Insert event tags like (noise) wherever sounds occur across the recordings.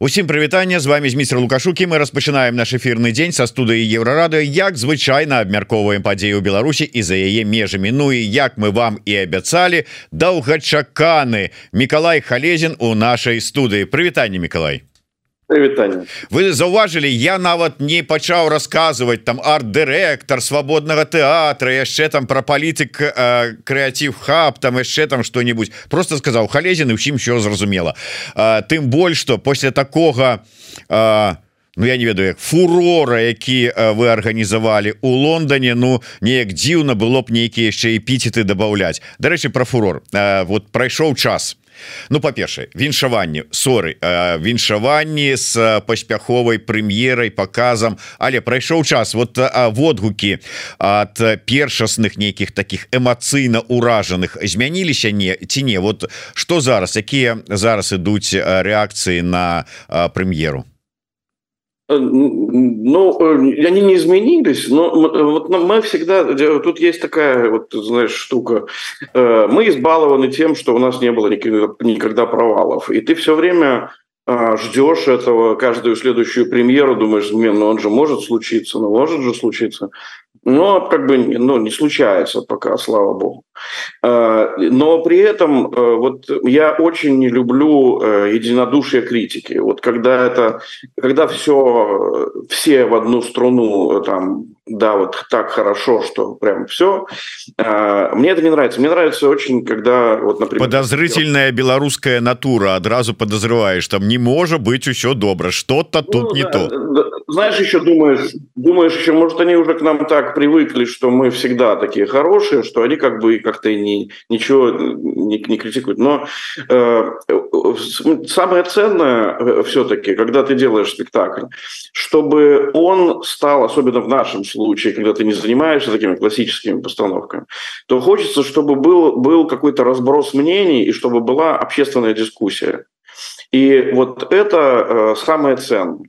Усім прывітання з вами мистер лукашукі мы распачынаем наш эфирны дзень са студыі еўрарады як звычайна абмяркоўваем падзею Беларусі і за яе межамі Ну і як мы вам і абяцалі доўгачаканы Миколай халезін у нашай студыі прывітанне Миколай Привітання. вы заўважылі я нават не пачаў расказваць там арт-дырэктар свабоднага тэатра яшчэ там про палітык э, крэатив хаб там яшчэ там что-нибудь просто сказаў халезін і ўсім що зразумела тым больш что после такога а, Ну, я не ведаю як фурора які вы арганізавалі у Лондоне Ну неяк дзіўна было б нейкія яшчэ эпіцеты дабаўляць. Дарэчы про фурор. Вот прайшоў час Ну па-першае віншаванне соры віншаванні з паспяховай прэм'ерай показам але прайшоў час вот водгукі от першасных нейкіх таких эмацыйна уражаных змяніліся не ці не? Вот что зараз якія зараз ідуць рэакцыі на прэм'еру ну, э, они не изменились, но э, вот мы всегда... Тут есть такая, вот, знаешь, штука. Мы избалованы тем, что у нас не было никогда провалов. И ты все время ждешь этого, каждую следующую премьеру, думаешь, ну он же может случиться, ну может же случиться. Но как бы ну, не случается пока, слава богу. Но при этом вот я очень не люблю единодушие критики. Вот когда это, когда все, все в одну струну там да, вот так хорошо, что прям все. Мне это не нравится. Мне нравится очень, когда вот, например... Подозрительная белорусская натура, одразу подозреваешь, там не может быть еще добро, что-то ну, тут да, не то. Знаешь, еще думаешь, думаешь еще, может, они уже к нам так привыкли, что мы всегда такие хорошие, что они как бы как-то не, ничего не, не критикуют. Но э, самое ценное э, все-таки, когда ты делаешь спектакль, чтобы он стал, особенно в нашем случае, когда ты не занимаешься такими классическими постановками, то хочется, чтобы был, был какой-то разброс мнений и чтобы была общественная дискуссия. И вот это э, самое ценное.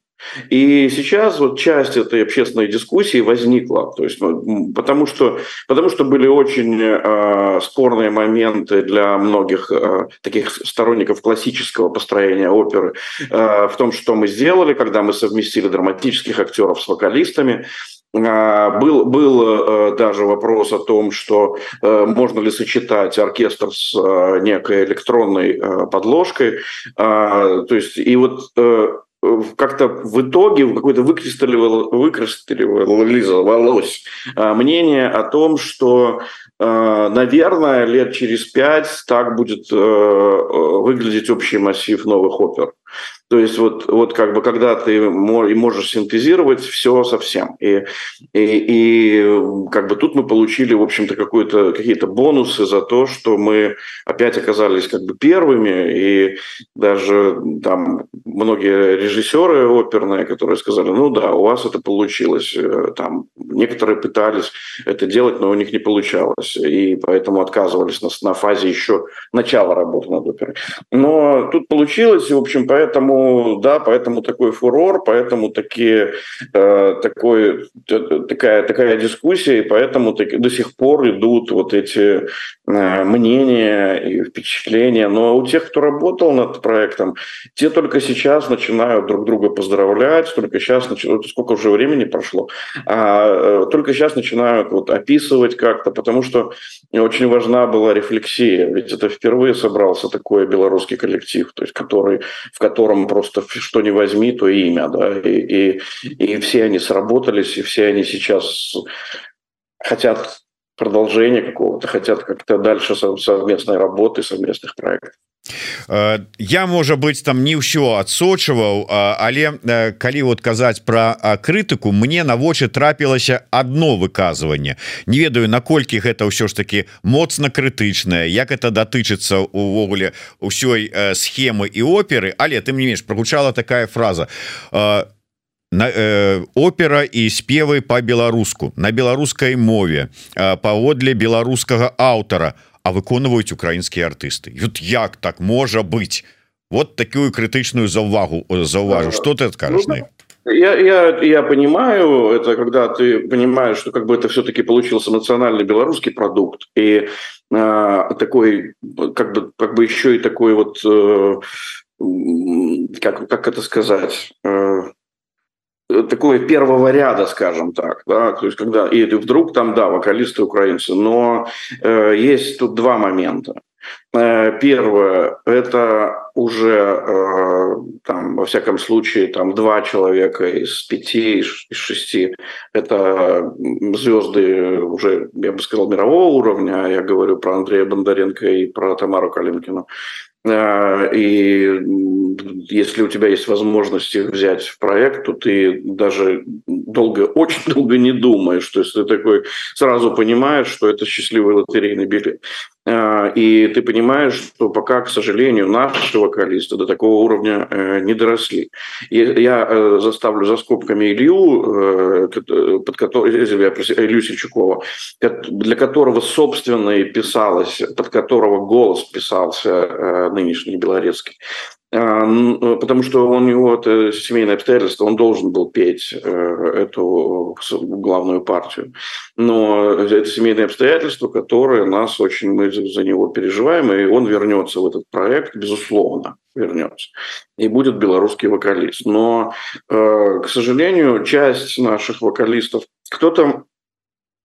И сейчас вот часть этой общественной дискуссии возникла, то есть, ну, потому, что, потому что были очень э, спорные моменты для многих э, таких сторонников классического построения оперы э, в том, что мы сделали, когда мы совместили драматических актеров с вокалистами, был, был э, даже вопрос о том, что э, можно ли сочетать оркестр с э, некой электронной подложкой. А, то есть, и вот как-то в итоге какое-то выкристаллизовалось мнение о том, что, наверное, лет через пять так будет выглядеть общий массив новых опер. То есть вот, вот как бы когда ты можешь синтезировать все совсем. И, и, и как бы тут мы получили, в общем-то, какие-то бонусы за то, что мы опять оказались как бы первыми. И даже там многие режиссеры оперные, которые сказали, ну да, у вас это получилось. Э, там некоторые пытались это делать, но у них не получалось. И поэтому отказывались на, на фазе еще начала работы над оперой. Но тут получилось, и, в общем, поэтому да, поэтому такой фурор, поэтому такие, э, такой, такая, такая дискуссия, и поэтому так, до сих пор идут вот эти э, мнения и впечатления. Но у тех, кто работал над проектом, те только сейчас начинают друг друга поздравлять, только сейчас начинают, сколько уже времени прошло, а э, только сейчас начинают вот описывать как-то, потому что очень важна была рефлексия, ведь это впервые собрался такой белорусский коллектив, то есть который, в котором просто что не возьми, то имя, да, и, и, и все они сработались, и все они сейчас хотят продолжения какого-то, хотят как-то дальше совместной работы, совместных проектов. Э, я можа быть там не ўсё адсочваў але э, калі вот казаць про крытыку мне на вочы трапілася одно выказыванне не ведаю наколькі гэта ўсё ж таки моцна крытычная як это датычыцца увогуле ўсёй э, схемы і оперы але ты мне менш прогучала такая фраза на э, опера і спевы по-беларуску на беларускай мове паводле беларускага аўтара а выконваюць украінскія артысты вот як так можа быть вот такую крытычную заўвагу заўважу что ты скажешь ну, я, я, я понимаю, это когда ты понимаешь, что как бы это все-таки получился национальный белорусский продукт и э, такой как бы как бы еще и такой вот э, как, как это сказать, э, такое первого ряда, скажем так, да, то есть когда и вдруг там, да, вокалисты украинцы, но э, есть тут два момента. Э, первое, это уже э, там, во всяком случае, там два человека из пяти, из шести, это звезды уже, я бы сказал, мирового уровня. Я говорю про Андрея Бондаренко и про Тамару Калинкину. Э, и если у тебя есть возможность их взять в проект, то ты даже долго, (laughs) очень долго не думаешь. То есть ты такой сразу понимаешь, что это счастливый лотерейный билет. Э, и ты понимаешь, что пока, к сожалению, наши вокалисты до такого уровня э, не доросли. Я заставлю за скобками Илью, под который, Илью Сельчукова, для которого, собственно, и писалось, под которого голос писался нынешний Белорецкий. А, э, потому что у него это семейное обстоятельство, он должен был петь э, эту главную партию. Но это семейное обстоятельство, которое нас очень, мы за него переживаем, и он вернется в этот проект, безусловно, вернется. И будет белорусский вокалист. Но, э, к сожалению, часть наших вокалистов, кто-то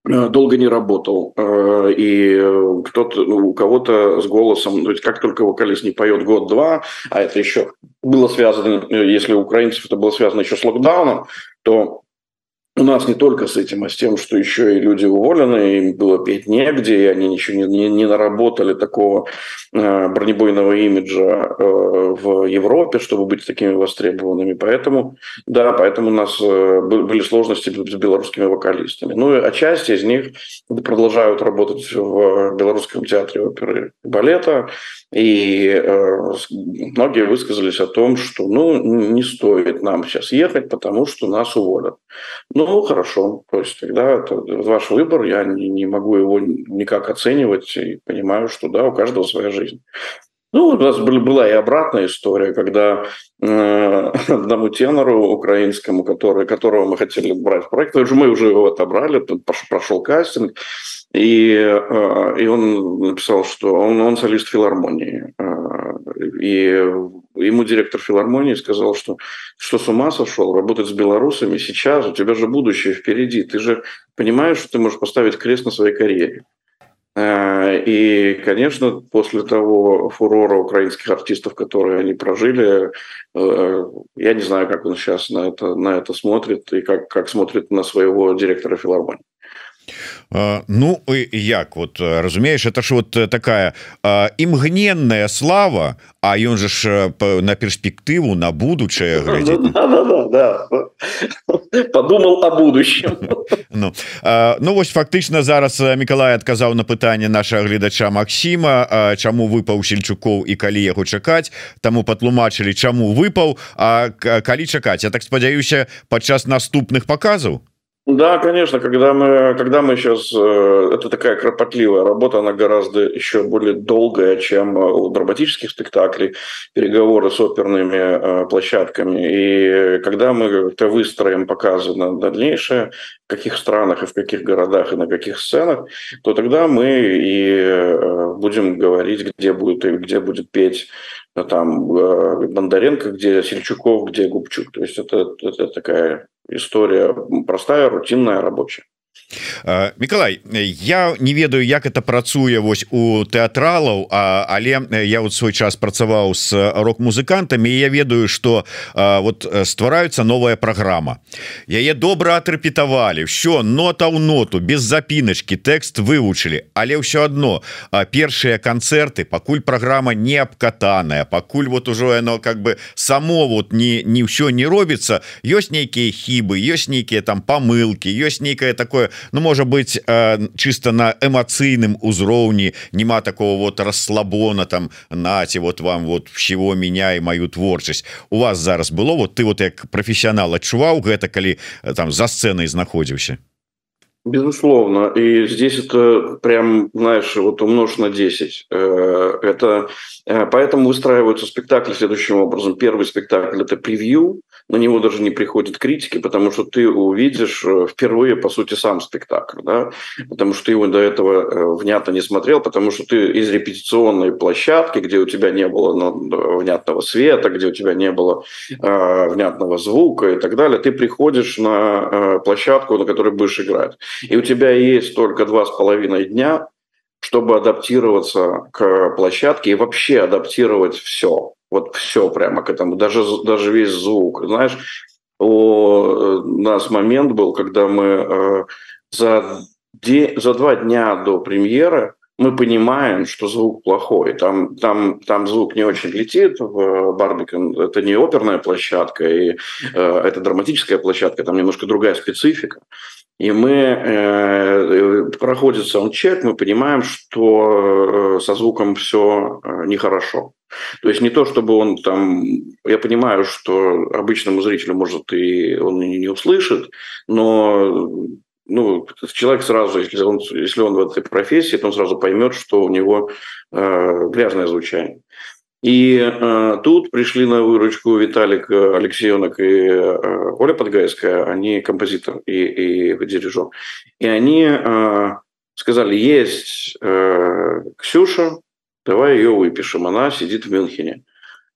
долго не работал, э, и кто-то, ну, у кого-то с голосом, ведь как только вокалист не поет год-два, а это еще было связано, э, если у украинцев это было связано еще с локдауном, то у нас не только с этим, а с тем, что еще и люди уволены, им было петь негде, и они ничего не, не, не наработали такого э, бронебойного имиджа э, в Европе, чтобы быть такими востребованными. Поэтому, да, поэтому у нас э, были сложности с белорусскими вокалистами. Ну, и отчасти из них продолжают работать в Белорусском театре оперы и балета, и э, многие высказались о том, что ну, не стоит нам сейчас ехать, потому что нас уволят. Ну, хорошо. То есть тогда это ваш выбор, я не, не могу его никак оценивать и понимаю, что да, у каждого своя жизнь. Ну, у нас была и обратная история, когда э, (laughs) одному тенору украинскому, который, которого мы хотели брать в проект, мы уже его отобрали, прошел кастинг, и, э, и он написал, что он, он солист филармонии. Э, и ему директор филармонии сказал, что что с ума сошел, работать с белорусами сейчас, у тебя же будущее впереди. Ты же понимаешь, что ты можешь поставить крест на своей карьере. Э, и, конечно, после того фурора украинских артистов, которые они прожили, я не знаю, как он сейчас на это, на это смотрит и как, как смотрит на своего директора филармонии. Ну як вот разумеешь это ж вот такая імгненная слава А ён же ж на перспектыву на будучае (laughs) подумал о будущем. (laughs) Ну, ну вось фактычна зараз Миколай адказаў на пытанне нашага гледача Макссіма чаму выпаў сельчукоў і калі яго чакаць. Таму патлумачылі чаму выпаў А калі чакаць. Я так спадзяюся падчас наступных показаў Да, конечно, когда мы, когда мы сейчас, э, это такая кропотливая работа, она гораздо еще более долгая, чем у драматических спектаклей, переговоры с оперными э, площадками. И когда мы это выстроим показы на дальнейшее, в каких странах и в каких городах и на каких сценах, то тогда мы и э, будем говорить, где будет, где будет петь там Бондаренко, где Сельчуков, где Губчук. То есть это, это такая история простая рутинная рабочая Миколай я не ведаю як это працуе вось у тэатралаў але я вот свой час працаваў с рок-музыкантамі я ведаю что вот ствараюцца новая программа яе добра атрэпетавалі все нота ў ноту без запіначки тэкст вывучылі. Але ўсё одно першыя канцэрты пакуль программа не абкатаная пакуль вот ужо яно как бы само вот не не ўсё не робіцца ёсць нейкія хібы ёсць нейкія там помылки ёсць нейкае такое ну можа быть э, чисто на эмацыйным узроўні няма такого вот расслабона там наці вот вам вот всего меня и мою творчасць у вас зараз было вот ты вот як профессионал адчуваў гэта калі э, там за сценой знаходзіўся Безусловно. И здесь это прям, знаешь, вот умножь на 10. Э, это, поэтому выстраиваются спектакли следующим образом. Первый спектакль – это превью, на него даже не приходит критики, потому что ты увидишь э, впервые, по сути, сам спектакль, да, потому что ты его до этого э, внятно не смотрел, потому что ты из репетиционной площадки, где у тебя не было ну, внятного света, где у тебя не было э, внятного звука и так далее, ты приходишь на площадку, на которой будешь играть, и у тебя есть только два с половиной дня, чтобы адаптироваться к площадке и вообще адаптировать все. Вот все прямо к этому, даже, даже весь звук. Знаешь, у нас момент был, когда мы э, за, де, за два дня до премьеры мы понимаем, что звук плохой. Там, там, там звук не очень летит в Барбикон. Это не оперная площадка, и э, это драматическая площадка, там немножко другая специфика. И мы, э, проходит саундчек, мы понимаем, что э, со звуком все э, нехорошо. То есть не то, чтобы он там... Я понимаю, что обычному зрителю, может, и он и не услышит, но ну, человек сразу, если он, если он в этой профессии, то он сразу поймет, что у него э, грязное звучание. И э, тут пришли на выручку Виталик Алексеенок и э, Оля Подгайская, они композитор и, и дирижер. И они э, сказали, есть э, Ксюша, давай ее выпишем, она сидит в Мюнхене.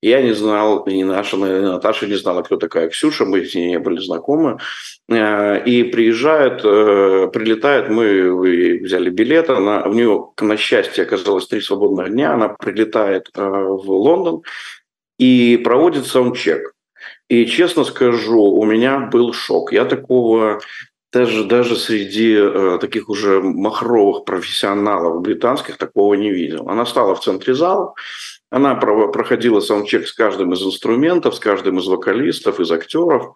Я не знал, и наша Наташа не знала, кто такая Ксюша, мы с ней не были знакомы. Э, и приезжает, э, прилетает, мы взяли билет, она, у нее, на счастье, оказалось три свободных дня, она прилетает э, в Лондон и проводит саундчек. И честно скажу, у меня был шок. Я такого даже, даже среди э, таких уже махровых профессионалов британских такого не видел. Она стала в центре зала, она проходила саундчек с каждым из инструментов, с каждым из вокалистов, из актеров,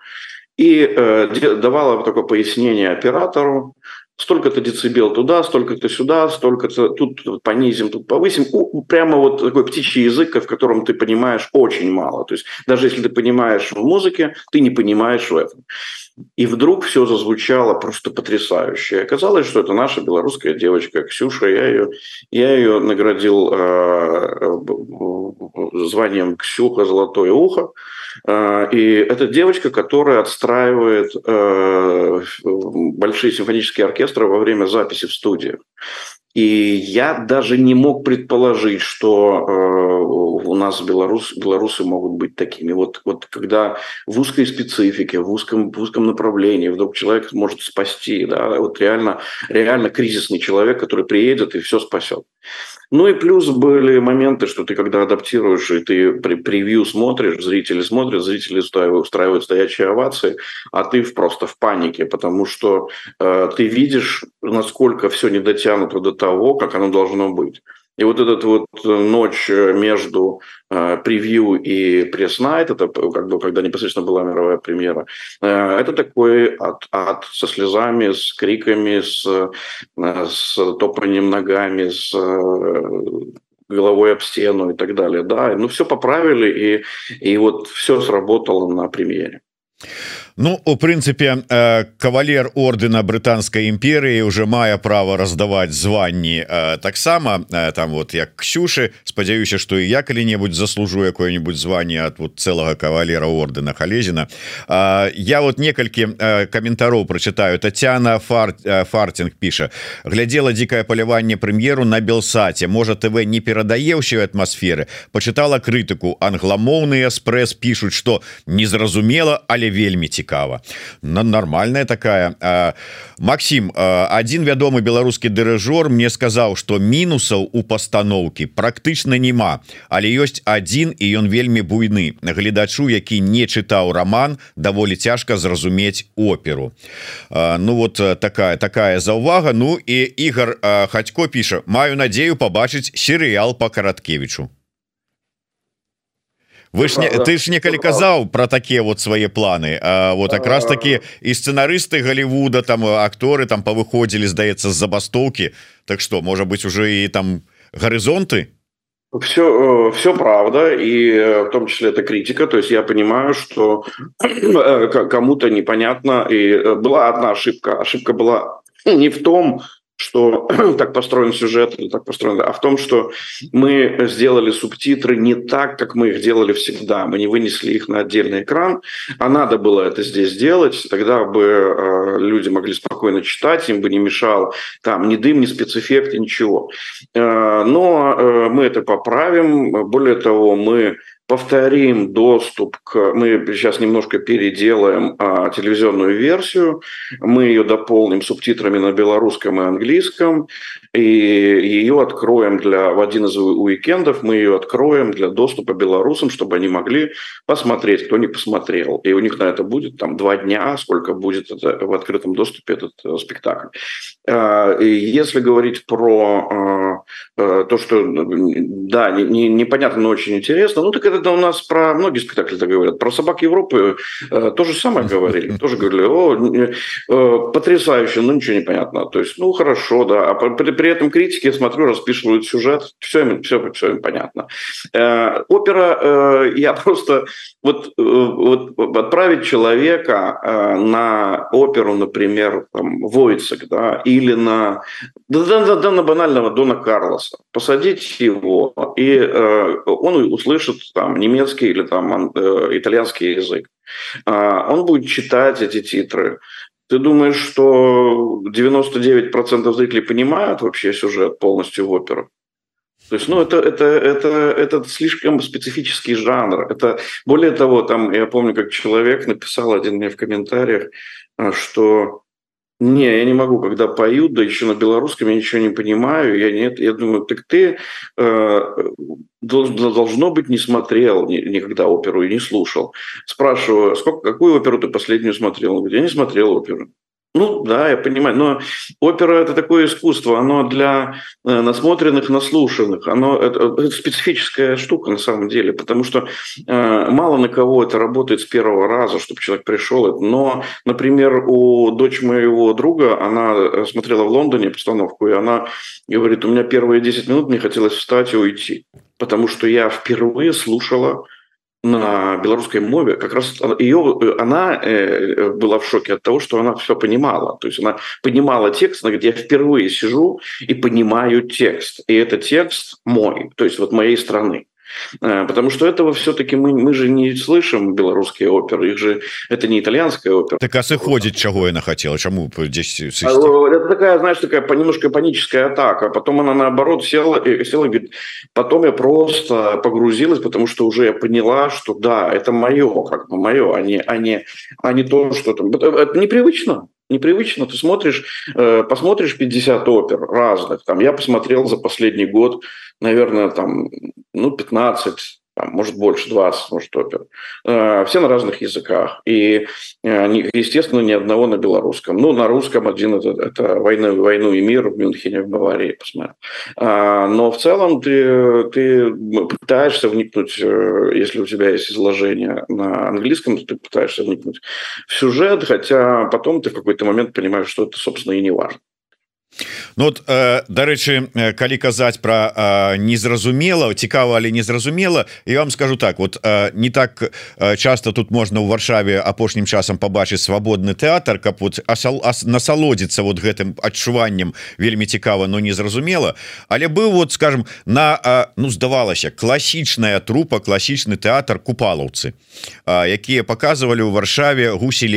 и э, давала такое пояснение оператору, столько-то децибел туда, столько-то сюда, столько-то тут понизим, тут повысим. Прямо вот такой птичий язык, в котором ты понимаешь очень мало. То есть даже если ты понимаешь в музыке, ты не понимаешь в этом. И вдруг все зазвучало просто потрясающе. И оказалось, что это наша белорусская девочка Ксюша. Я ее, я ее наградил э, званием Ксюха «Золотое ухо». Э, и это девочка, которая отстраивает э, большие симфонические оркестры во время записи в студии. И я даже не мог предположить, что э, у нас белорус, белорусы могут быть такими. Вот, вот когда в узкой специфике, в узком, в узком направлении вдруг человек может спасти, да, вот реально, реально кризисный человек, который приедет и все спасет. Ну и плюс были моменты, что ты когда адаптируешь, и ты при превью смотришь, зрители смотрят, зрители устраивают, устраивают стоячие овации, а ты просто в панике, потому что э, ты видишь, насколько все не дотянуто до того, как оно должно быть. И вот этот вот э, ночь э, между э, превью и пресс-найт, это как бы когда непосредственно была мировая премьера, это такой ад, ад со слезами, с криками, с, с топанием ногами, с головой об стену и так далее. Да, ну все поправили, и, и вот все сработало на премьере. Ну у прынцыпе э, кавалер ордена брытанской імперыі уже мае право раздаваць званні э, таксама э, там вот як ксюши спадзяюся что і я калі-небудзь заслужу какое-нибудь званне от вот целого кавалера ордена халезіна я вот некалькі каментароў прочитаю. Татяна фар фартинг піша глядела дзікае паляванне прэм'еру на белсаце можа ТВ не перадае ўсёй атмасферы почытала крытыку англамоўны эспрэс пишутць что незразумела але вельмі цікава цікава. На нормальная такая. Максим один вядомы беларускі дырыжор мне сказаў что мінусаў у пастаноўкі практычна няма але ёсць один і ён вельмі буйны. Гледачу які не чытаў роман даволі цяжка зразумець оперу. Ну вот такая такая заўвага Ну і Ігор хацько піша маю надзею побачыць серыял по караткевичу вы ж не ты ж некалі казаў про такія вот свае планы А вот как раз таки і сцэнарысты Голливуда там акторы там повыходзілі здаецца з забастоўкі. Так что можа быть уже і там горизонты все э, все правда и э, в том числе это критика. То есть я понимаю что э, кому-то непонятно и была одна ошибка. Ошибка была не в том что (clears throat) так построен сюжет, так построен, а в том, что мы сделали субтитры не так, как мы их делали всегда. Мы не вынесли их на отдельный экран, а надо было это здесь делать. Тогда бы э, люди могли спокойно читать, им бы не мешал там ни дым, ни спецэффекты, ничего. Э, но э, мы это поправим. Более того, мы повторим доступ к... Мы сейчас немножко переделаем а, телевизионную версию, мы ее дополним субтитрами на белорусском и английском, и ее откроем для... В один из уикендов мы ее откроем для доступа белорусам, чтобы они могли посмотреть, кто не посмотрел. И у них на это будет там два дня, сколько будет это, в открытом доступе этот э, спектакль. А, и если говорить про а, а, то, что, да, не, не, непонятно, но очень интересно, ну так это у нас про многие спектакли так говорят. Про собак Европы э, то же самое говорили. (laughs) Тоже говорили, о, э, потрясающе, ну ничего не понятно. То есть, ну хорошо, да. А при, этом критики, я смотрю, распишивают сюжет, все им, все, все им понятно. Э, опера, э, я (laughs) просто вот, э, вот отправить человека э, на оперу, например, там, Войцек, да, или на, да, да, да, на банального Дона Карлоса, посадить его, и э, он услышит там немецкий или там э, итальянский язык. А, он будет читать эти титры. Ты думаешь, что 99% зрителей понимают вообще сюжет полностью в оперу? То есть, ну, это, это, это, это слишком специфический жанр. Это, более того, там, я помню, как человек написал один мне в комментариях, а, что не, я не могу, когда поют, да еще на белорусском я ничего не понимаю. Я нет, я думаю, так ты э, должно быть не смотрел никогда оперу и не слушал. Спрашиваю, сколько, какую оперу ты последнюю смотрел? Он говорит, я не смотрел оперу. Ну да, я понимаю, но опера это такое искусство, оно для э, насмотренных, наслушанных, оно это, это специфическая штука на самом деле, потому что э, мало на кого это работает с первого раза, чтобы человек пришел. Но, например, у дочь моего друга, она э, смотрела в Лондоне постановку, и она говорит, у меня первые 10 минут мне хотелось встать и уйти, потому что я впервые слушала на белорусской мове, как раз ее, она э, была в шоке от того, что она все понимала. То есть она понимала текст, она говорит, я впервые сижу и понимаю текст. И это текст мой, то есть вот моей страны. Э, потому что этого все-таки мы, мы же не слышим белорусские оперы, их же это не итальянская опера. Так а сыходит, чего она хотела, чему здесь а, Это такая, знаешь, такая немножко паническая атака. Потом она наоборот села и, села и говорит, потом я просто погрузилась, потому что уже я поняла, что да, это мое, как бы мое, а не, а не, а не то, что там. Это непривычно непривычно. Ты смотришь, э, посмотришь 50 опер разных. Там, я посмотрел за последний год, наверное, там, ну, 15 там, может больше, 20, может опер. Э, все на разных языках. И, э, естественно, ни одного на белорусском. Ну, на русском один это, это «Войну, «Войну и мир» в Мюнхене, в Баварии посмотрел. А, но в целом ты, ты пытаешься вникнуть, э, если у тебя есть изложение на английском, ты пытаешься вникнуть в сюжет, хотя потом ты в какой-то момент понимаешь, что это, собственно, и не важно. Ну вот э, дарэчы э, калі казаць про э, незразумела цікава але незразумела і вам скажу так вот не так часто тут можна у варшаве апошнім часам побачыць свабодны тэатр каб вот асал, ас, насалодзіцца вот гэтым адчуваннем вельмі цікава но незразумела. Але быў вот скажем на ну здавалася класічная трупа класічны тэатр купалаўцы якія показывалі у варшаве гусі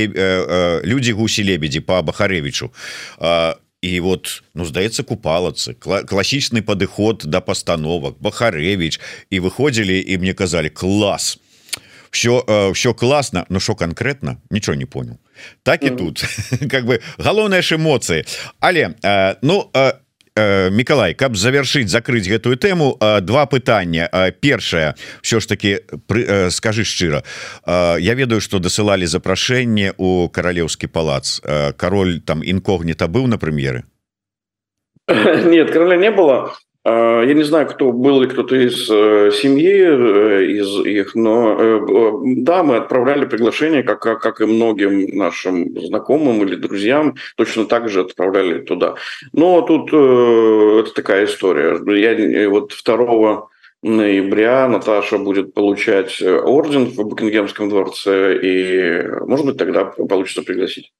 людзі гусі лебедзі по бахарэвичу і вот ну здаецца купалацы класічны падыход да пастановак бахарэвич і выходзілі і мне казалі класс! Все все класна но що конкретно нічого не понял так і mm -hmm. тут. (laughs) Как бы галоўная ж эмоцыі але ну Э, Миколай каб завершыць закрыть гэтую тэму э, два пытання. Э, першае все ж таки скажи шчыра я ведаю что дасылалі запрашэнне у каралеўскі палац. Король там інкогніта быў на прэм'еры? (laughs) Нет короля не было я не знаю, кто был ли кто-то из э, семьи, э, из их, но э, да, мы отправляли приглашение, как, как и многим нашим знакомым или друзьям, точно так же отправляли туда. Но тут это такая история. Я вот 2 ноября Наташа будет получать орден в Букингемском дворце, и, может быть, тогда получится пригласить.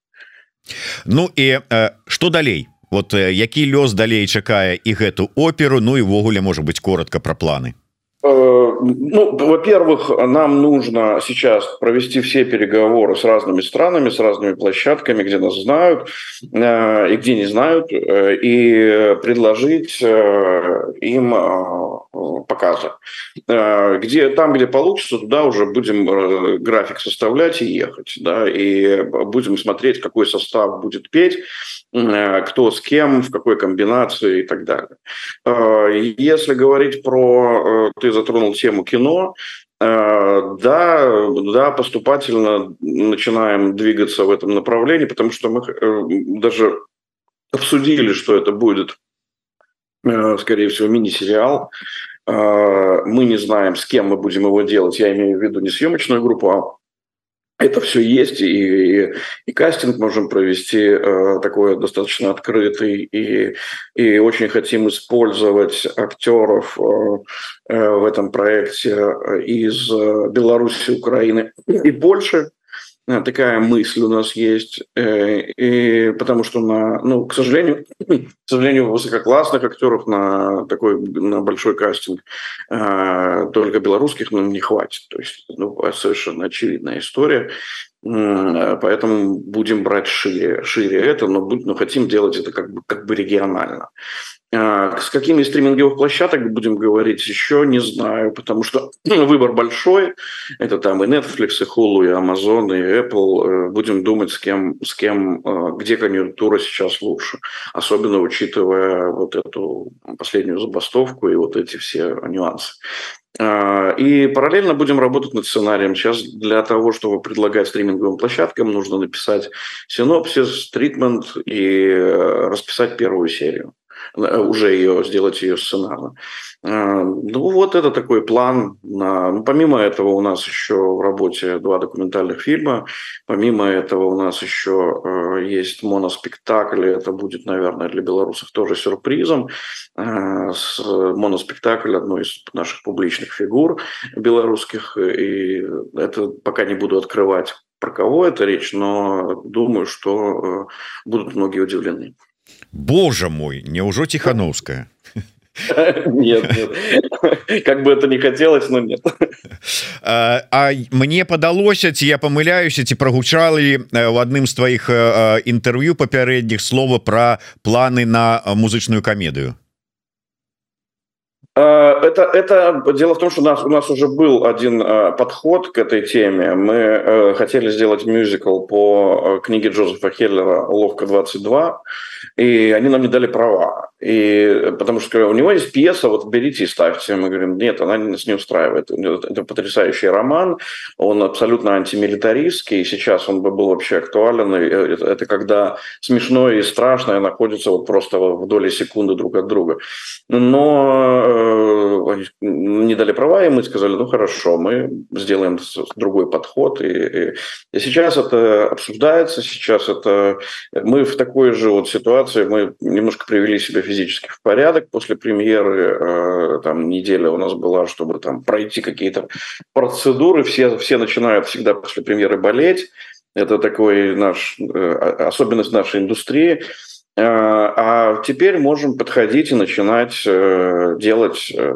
Ну и э, что далей? вот які лёс далей чакае і гэту оперу Ну і ввогуле можа быть коротко про планы Ну, во-первых, нам нужно сейчас провести все переговоры с разными странами, с разными площадками, где нас знают э, и где не знают, э, и предложить э, им показы. Где, там, где получится, туда уже будем график составлять и ехать. Да, и будем смотреть, какой состав будет петь, кто с кем, в какой комбинации и так далее. Если говорить про... Ты затронул тему кино. Э, да, да, поступательно начинаем двигаться в этом направлении, потому что мы э, даже обсудили, что это будет, э, скорее всего, мини-сериал. Мы не знаем, с кем мы будем его делать. Я имею в виду не съемочную группу, а это все есть, и, и, и кастинг можем провести э, такой достаточно открытый, и, и очень хотим использовать актеров э, э, в этом проекте из Беларуси, Украины и Польши. Э, такая мысль у нас есть, э, и потому что на, ну, к сожалению, к сожалению, высококлассных актеров на такой на большой кастинг э, только белорусских нам не хватит. То есть, ну, совершенно очевидная история. Поэтому будем брать шире, шире это, но, но хотим делать это как бы, как бы регионально. А, с какими стриминговых площадок будем говорить, еще не знаю, потому что (clears throat) выбор большой. Это там и Netflix, и Hulu, и Amazon, и Apple. Э, будем думать, с кем, с кем э, где конъюнктура сейчас лучше. Особенно учитывая вот эту последнюю забастовку и вот эти все нюансы. А, и параллельно будем работать над сценарием. Сейчас для того, чтобы предлагать стриминговым площадкам, нужно написать синопсис, тритмент и э, расписать первую серию. Э, уже ее, сделать ее сценарно. Э, ну, вот это такой план. Ну, помимо этого у нас еще в работе два документальных фильма. Помимо этого у нас еще э, есть моноспектакль. Это будет, наверное, для белорусов тоже сюрпризом. Моноспектакль одной из наших публичных фигур белорусских. И это пока не буду открывать, про кого это речь, но думаю, что будут многие удивлены. Боже мой няўжо тихохановская (laughs) нет, нет. как бы это не хотелось но нет. А, а мне падалося ці я памыляюся ці прогучалі в адным з твоих інтэрв'ю папярэдніх слова про планы на музычную камедыю Э, это, это дело в том, что у нас, у нас уже был один э, подход к этой теме. Мы э, хотели сделать мюзикл по книге Джозефа Хеллера «Ловко 22», и они нам не дали права. И, потому что у него есть пьеса, вот берите и ставьте. Мы говорим, нет, она нас не устраивает. Это потрясающий роман, он абсолютно антимилитаристский, и сейчас он бы был вообще актуален. Это, это когда смешное и страшное находятся вот просто в доли секунды друг от друга. Но Э, не дали права, и мы сказали, ну хорошо, мы сделаем другой подход. И, и, и сейчас это обсуждается, сейчас это... Мы в такой же вот ситуации, мы немножко привели себя физически в порядок после премьеры. Э, там неделя у нас была, чтобы там пройти какие-то процедуры. Все, все начинают всегда после премьеры болеть. Это такой наш, э, особенность нашей индустрии. Э, а теперь можем подходить и начинать э, делать э,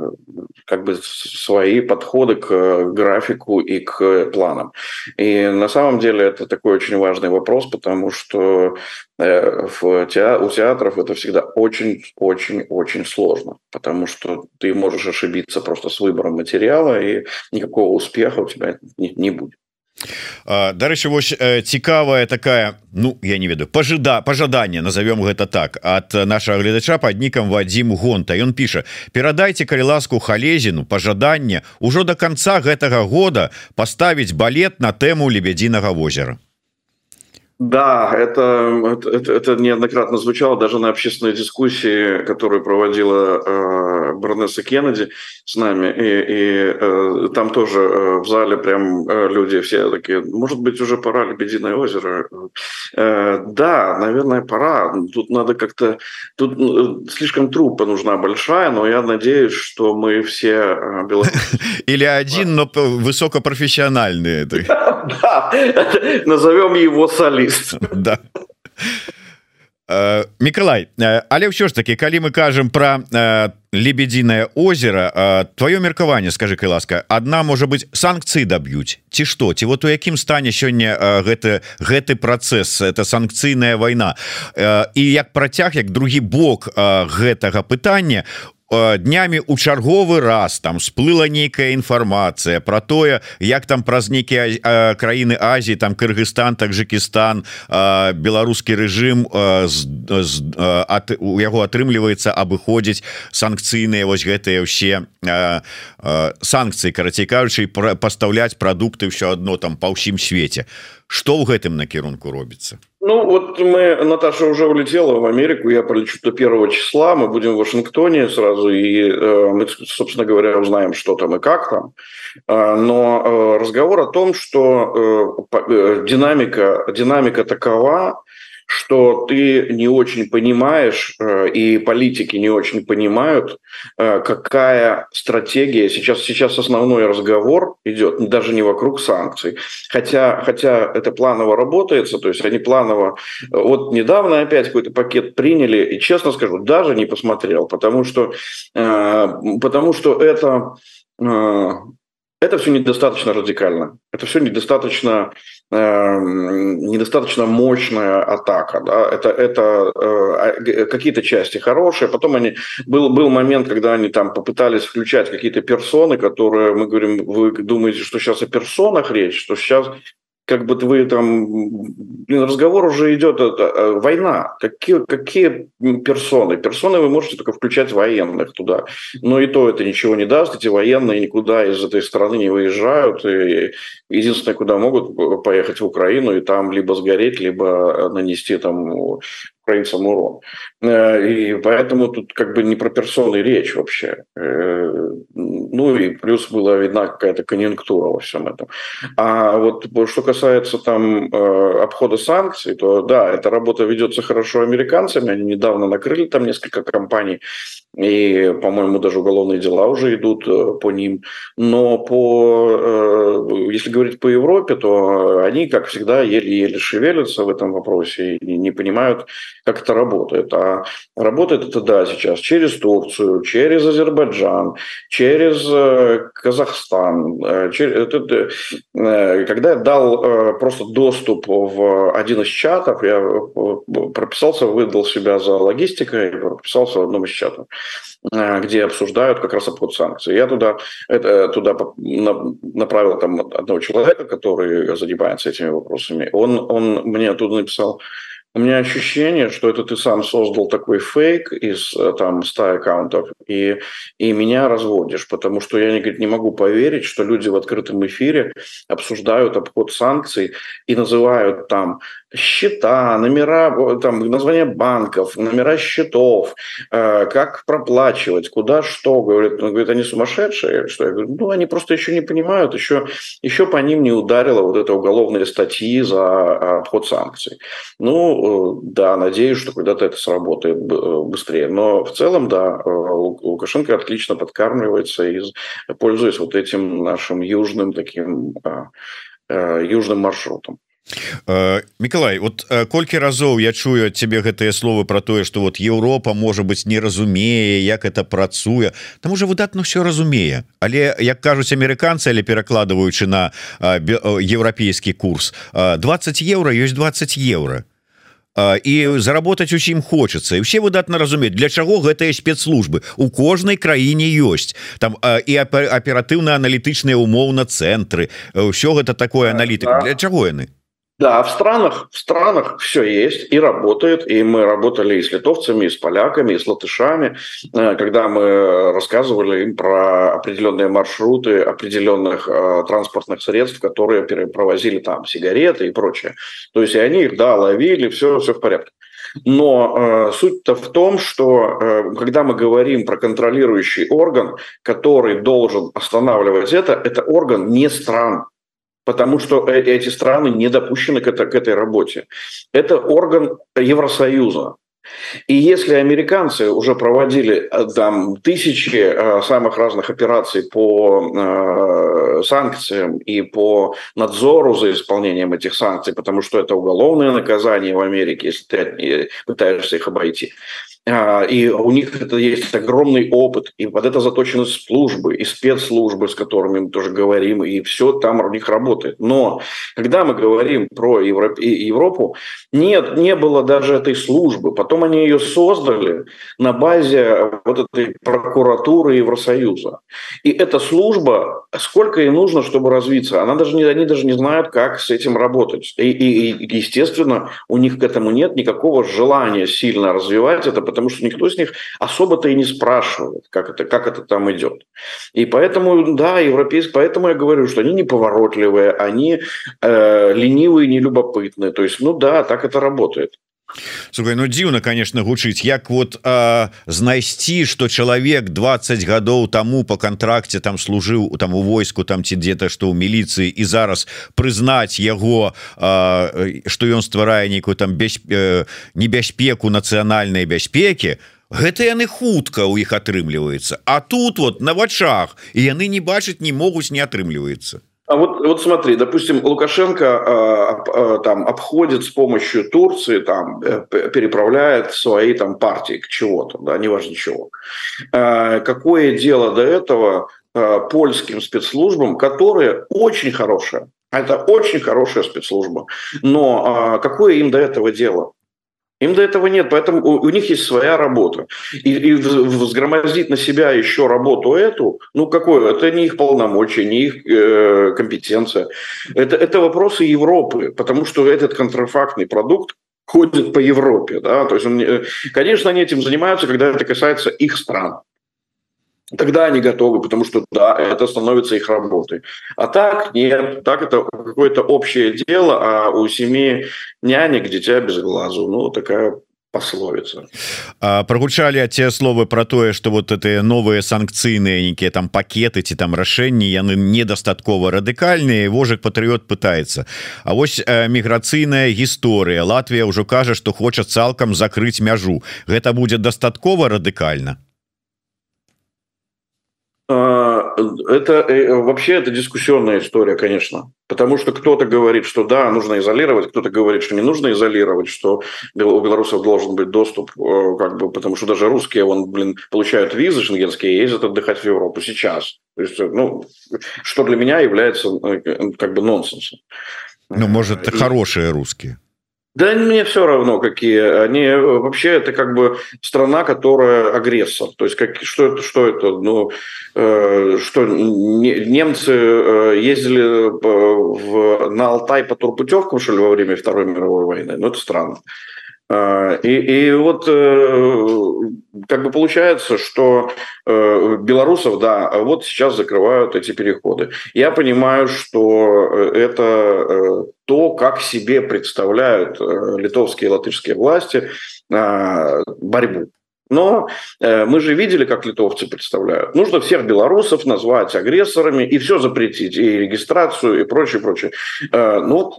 как бы свои подходы к графику и к планам. И на самом деле это такой очень важный вопрос, потому что в театр, у театров это всегда очень-очень-очень сложно, потому что ты можешь ошибиться просто с выбором материала, и никакого успеха у тебя не, не будет. Дарэчы вось цікавая такая Ну я не ведаю пожыда пожаданне назовём гэта так от нашага гледача под нікам Вадзім гонта. Ён піша перадайте калі ласку халезіну пожаданне ўжо до конца гэтага года поставіць балет на тэму лебядзінага возера Да, это, это, это неоднократно звучало даже на общественной дискуссии, которую проводила э, Барнесса Кеннеди с нами. И, и э, там тоже э, в зале прям э, люди все такие, может быть, уже пора Лебединое озеро. Э, да, наверное, пора. Тут надо как-то... Тут э, слишком трупа нужна большая, но я надеюсь, что мы все... Э, (laughs) Или один, но высокопрофессиональный. (laughs) Да, назовем его солист. (laughs) Да. Миколай але ўсё ж таки калі мы кажам про лебединое озеро твоё меркаванне скажи кай ласка одна можа быть санкцыі даб'юць ці что ці вот у якім стане сёння гэты гэты працэс это санкцыйная война і як працяг як другі бок гэтага пытання днямі у чарговы раз там сплыла нейкая інфармацыя про тое як там праз нейкія краіны Азіі там Кыргызстан Таджикистан беларускі рэжым у яго атрымліваецца абыходзіць санкцыйныя вось гэтыя ўсе санкцыі карацей кажучы пастаўляць прадукты ўсё адно там па ўсім свеце. Что ў гэтым накірунку робіцца Ну вот мы, Наташа уже улетела в Америку, я полечу до первого числа, мы будем в Вашингтоне сразу, и э, мы, собственно говоря, узнаем, что там и как там. Э, но э, разговор о том, что э, э динамика, динамика такова, что ты не очень понимаешь, э, и политики не очень понимают, э, какая стратегия. Сейчас, сейчас основной разговор идет даже не вокруг санкций. Хотя, хотя это планово работается, то есть они планово... Вот недавно опять какой-то пакет приняли, и честно скажу, даже не посмотрел, потому что, э, потому что это это все недостаточно радикально, это все недостаточно, э, недостаточно мощная атака. Да? Это, это э, какие-то части хорошие, потом они был был момент, когда они там попытались включать какие-то персоны, которые мы говорим, вы думаете, что сейчас о персонах речь, что сейчас как бы вы там, блин, разговор уже идет, это, э, война, какие, какие персоны? Персоны вы можете только включать военных туда, но и то это ничего не даст, эти военные никуда из этой страны не выезжают, и единственное, куда могут поехать в Украину и там либо сгореть, либо нанести там украинцам урон. Э, и поэтому тут как бы не про персоны речь вообще. Э, ну и плюс была видна какая-то конъюнктура во всем этом. А вот что касается там э, обхода санкций, то да, эта работа ведется хорошо американцами. Они недавно накрыли там несколько компаний и, по-моему, даже уголовные дела уже идут по ним. Но по, если говорить по Европе, то они, как всегда, еле-еле шевелятся в этом вопросе и не понимают, как это работает. А работает это, да, сейчас через Турцию, через Азербайджан, через э, Казахстан. Э, через, э, когда я дал просто доступ в один из чатов, я прописался, выдал себя за логистикой, прописался в одном из чатов где обсуждают как раз обход санкций. Я туда, это, туда направил там одного человека, который занимается этими вопросами. Он, он мне оттуда написал, у меня ощущение, что это ты сам создал такой фейк из э, там 100 аккаунтов, и, и меня разводишь, потому что я говорит, не могу поверить, что люди в открытом эфире обсуждают обход санкций и называют там счета, номера, там, названия банков, номера счетов, э, как проплачивать, куда что. Говорит, он говорит, они сумасшедшие. Что я говорю, ну, они просто еще не понимают, еще, еще по ним не ударило вот это уголовные статьи за обход санкций. Ну, э, да, надеюсь, что когда-то это сработает э, быстрее. Но в целом, да, Лукашенко отлично подкармливается, и, пользуясь вот этим нашим южным таким южным маршрутом. Э, Миколай вот э, колькі разоў я чую тебе гэтыя словы про тое что вот Еўропа может быть не разумее як это працуе. Там уже выдатно все разумее. Але як кажуць амерыканцы але перакладываючы на еўрапейскі курс 20 евро ёсць 20 евро і заработать усім хочется і все выдатна разумець для чаго гэтыя спецслужбы? У кожнай краіне ёсць. Там і аператыўна-аналітычныя умоўна цэнтры. Ўсё гэта такое аналітыка. Для чаго яны Да, в странах, в странах все есть и работает, и мы работали и с литовцами, и с поляками, и с латышами, э, когда мы рассказывали им про определенные маршруты определенных э, транспортных средств, которые провозили там сигареты и прочее. То есть и они их, да, ловили, все, все в порядке. Но э, суть-то в том, что э, когда мы говорим про контролирующий орган, который должен останавливать это, это орган не стран, потому что э, эти страны не допущены к, это, к этой работе. Это орган Евросоюза. И если американцы уже проводили э, там тысячи э, самых разных операций по санкциям и по надзору за исполнением этих санкций, потому что это уголовное наказание в Америке, если ты пытаешься их обойти, и у них это есть огромный опыт, и под это заточены службы, и спецслужбы, с которыми мы тоже говорим, и все там у них работает. Но когда мы говорим про Европу, нет, не было даже этой службы. Потом они ее создали на базе вот этой прокуратуры Евросоюза. И эта служба, сколько ей нужно, чтобы развиться, она даже не, они даже не знают, как с этим работать. И, и, и естественно, у них к этому нет никакого желания сильно развивать это, потому что никто из них особо-то и не спрашивает, как это, как это там идет. И поэтому, да, европейские, поэтому я говорю, что они неповоротливые, они э, ленивые, нелюбопытные. То есть, ну да, так это работает. Слухай, ну дзіўна конечно гучыць. Як вот а, знайсці что чалавек 20 гадоў тому по контракте там служыў там у войску там ці где-то что ў міліцыі і зараз прызнаць яго что ён стварае нейкую там без э, небяспеку нацыянальнай бяспеки гэта яны хутка у іх атрымліваецца. А тут вот на вачах і яны не бачаць не могуць не атрымліваецца а вот, вот смотри, допустим, Лукашенко э, там обходит с помощью Турции, там э, переправляет свои там партии к чего-то, да, неважно чего. Э, какое дело до этого э, польским спецслужбам, которые очень хорошие, это очень хорошая спецслужба, но э, какое им до этого дело? Им до этого нет, поэтому у, у них есть своя работа. И, и взгромоздить на себя еще работу эту, ну какое, это не их полномочия, не их э, компетенция. Это, это вопросы Европы, потому что этот контрафактный продукт ходит по Европе. Да? То есть, он, конечно, они этим занимаются, когда это касается их стран тогда они готовы, потому что да, это становится их работой. А так нет, так это какое-то общее дело, а у семи нянек дитя без глазу. Ну, такая пословица. Прогучалі те словы про тое что вот это новые санкцыйныя нейкіе там пакеты ці там рашэнні яны недастаткова радыкальныя вожык патрыот пытается. А вось міграцыйная гісторыя Латвія ўжо кажа что хоча цалкам закрыть мяжу. Гэта будет дастаткова радыкальна А, это э, вообще это дискуссионная история, конечно. Потому что кто-то говорит, что да, нужно изолировать, кто-то говорит, что не нужно изолировать, что у белорусов должен быть доступ, э, как бы, потому что даже русские, вон, блин, получают визы шенгенские и ездят отдыхать в Европу сейчас. То есть, ну, что для меня является э, как бы нонсенсом. Ну, может, и... хорошие русские. Да мне все равно, какие. Они вообще это как бы страна, которая агрессор. То есть как, что это, что это? Ну, э, что не, немцы э, ездили в, на Алтай по турпутевкам, что ли, во время Второй мировой войны? Ну, это странно. А, и, и вот э, как бы получается, что э, белорусов, да, вот сейчас закрывают эти переходы. Я понимаю, что э, это то, как себе представляют литовские и латышские власти а, борьбу. Но мы же видели, как литовцы представляют. Нужно всех белорусов назвать агрессорами и все запретить, и регистрацию, и прочее, прочее. Ну,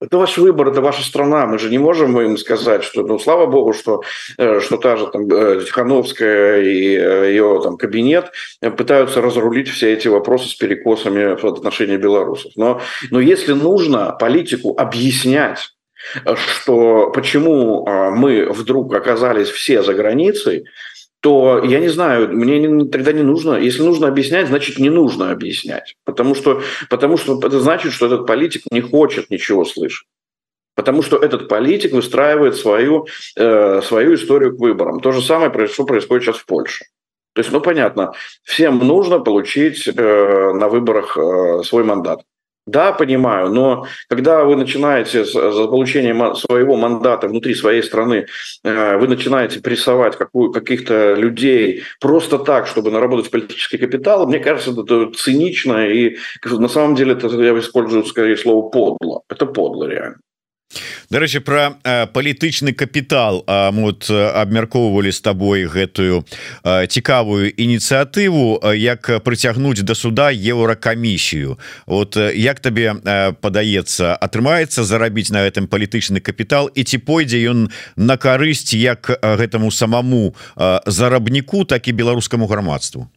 это ваш выбор, это ваша страна. Мы же не можем им сказать, что, ну, слава богу, что, э, что та же там э, Тихановская и э, ее там кабинет пытаются разрулить все эти вопросы с перекосами в отношении белорусов. Но, но если нужно политику объяснять, что почему мы вдруг оказались все за границей, то я не знаю, мне тогда не нужно. Если нужно объяснять, значит не нужно объяснять. Потому что, потому что это значит, что этот политик не хочет ничего слышать. Потому что этот политик выстраивает свою, э, свою историю к выборам. То же самое, что происходит сейчас в Польше. То есть, ну понятно, всем нужно получить э, на выборах э, свой мандат. Да, понимаю, но когда вы начинаете за получением своего мандата внутри своей страны, э, вы начинаете прессовать каких-то людей просто так, чтобы наработать политический капитал, мне кажется, это цинично и на самом деле это я использую скорее слово подло. Это подло реально. Дарэчы про палітычны капітал вот абмяркоўвалі з табой гэтую цікавую ініцыятыву як прыцягнуць да суда еўракамісію вот як табе падаецца атрымаецца зарабіць на гэтым палітычны капітал і ці пойдзе ён на карысць як гэтаму самому зарабніку так і беларускаму грамадству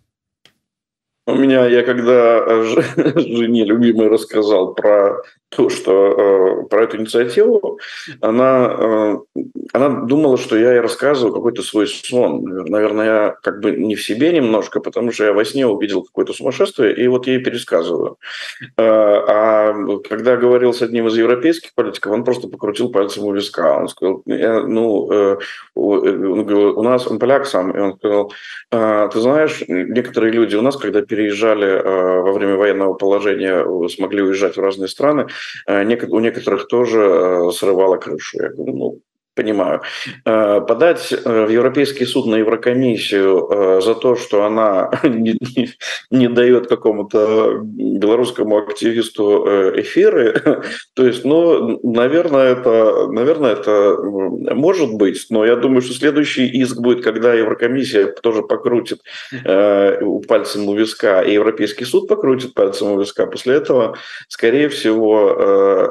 у меня я когда (laughs) жене любимый рассказал про то, что э, про эту инициативу, она, э, она думала, что я ей рассказываю какой-то свой сон. Наверное, я как бы не в себе немножко, потому что я во сне увидел какое-то сумасшествие, и вот ей пересказываю. Э, а когда говорил с одним из европейских политиков, он просто покрутил пальцем у виска. Он сказал, ну, э, у нас, он поляк сам, и он сказал, э, ты знаешь, некоторые люди у нас, когда переезжали э, во время военного положения, смогли уезжать в разные страны, Э, у некоторых тоже э, срывало крышу. Я говорю, ну, понимаю. Э, подать в Европейский суд на Еврокомиссию за то, что она не, (laughs) не, не дает какому-то белорусскому активисту эфиры, (laughs) то есть, ну, наверное, это, наверное, это может быть, но я думаю, что следующий иск будет, когда Еврокомиссия тоже покрутит пальцем у виска, и Европейский суд покрутит пальцем у виска. После этого, скорее всего,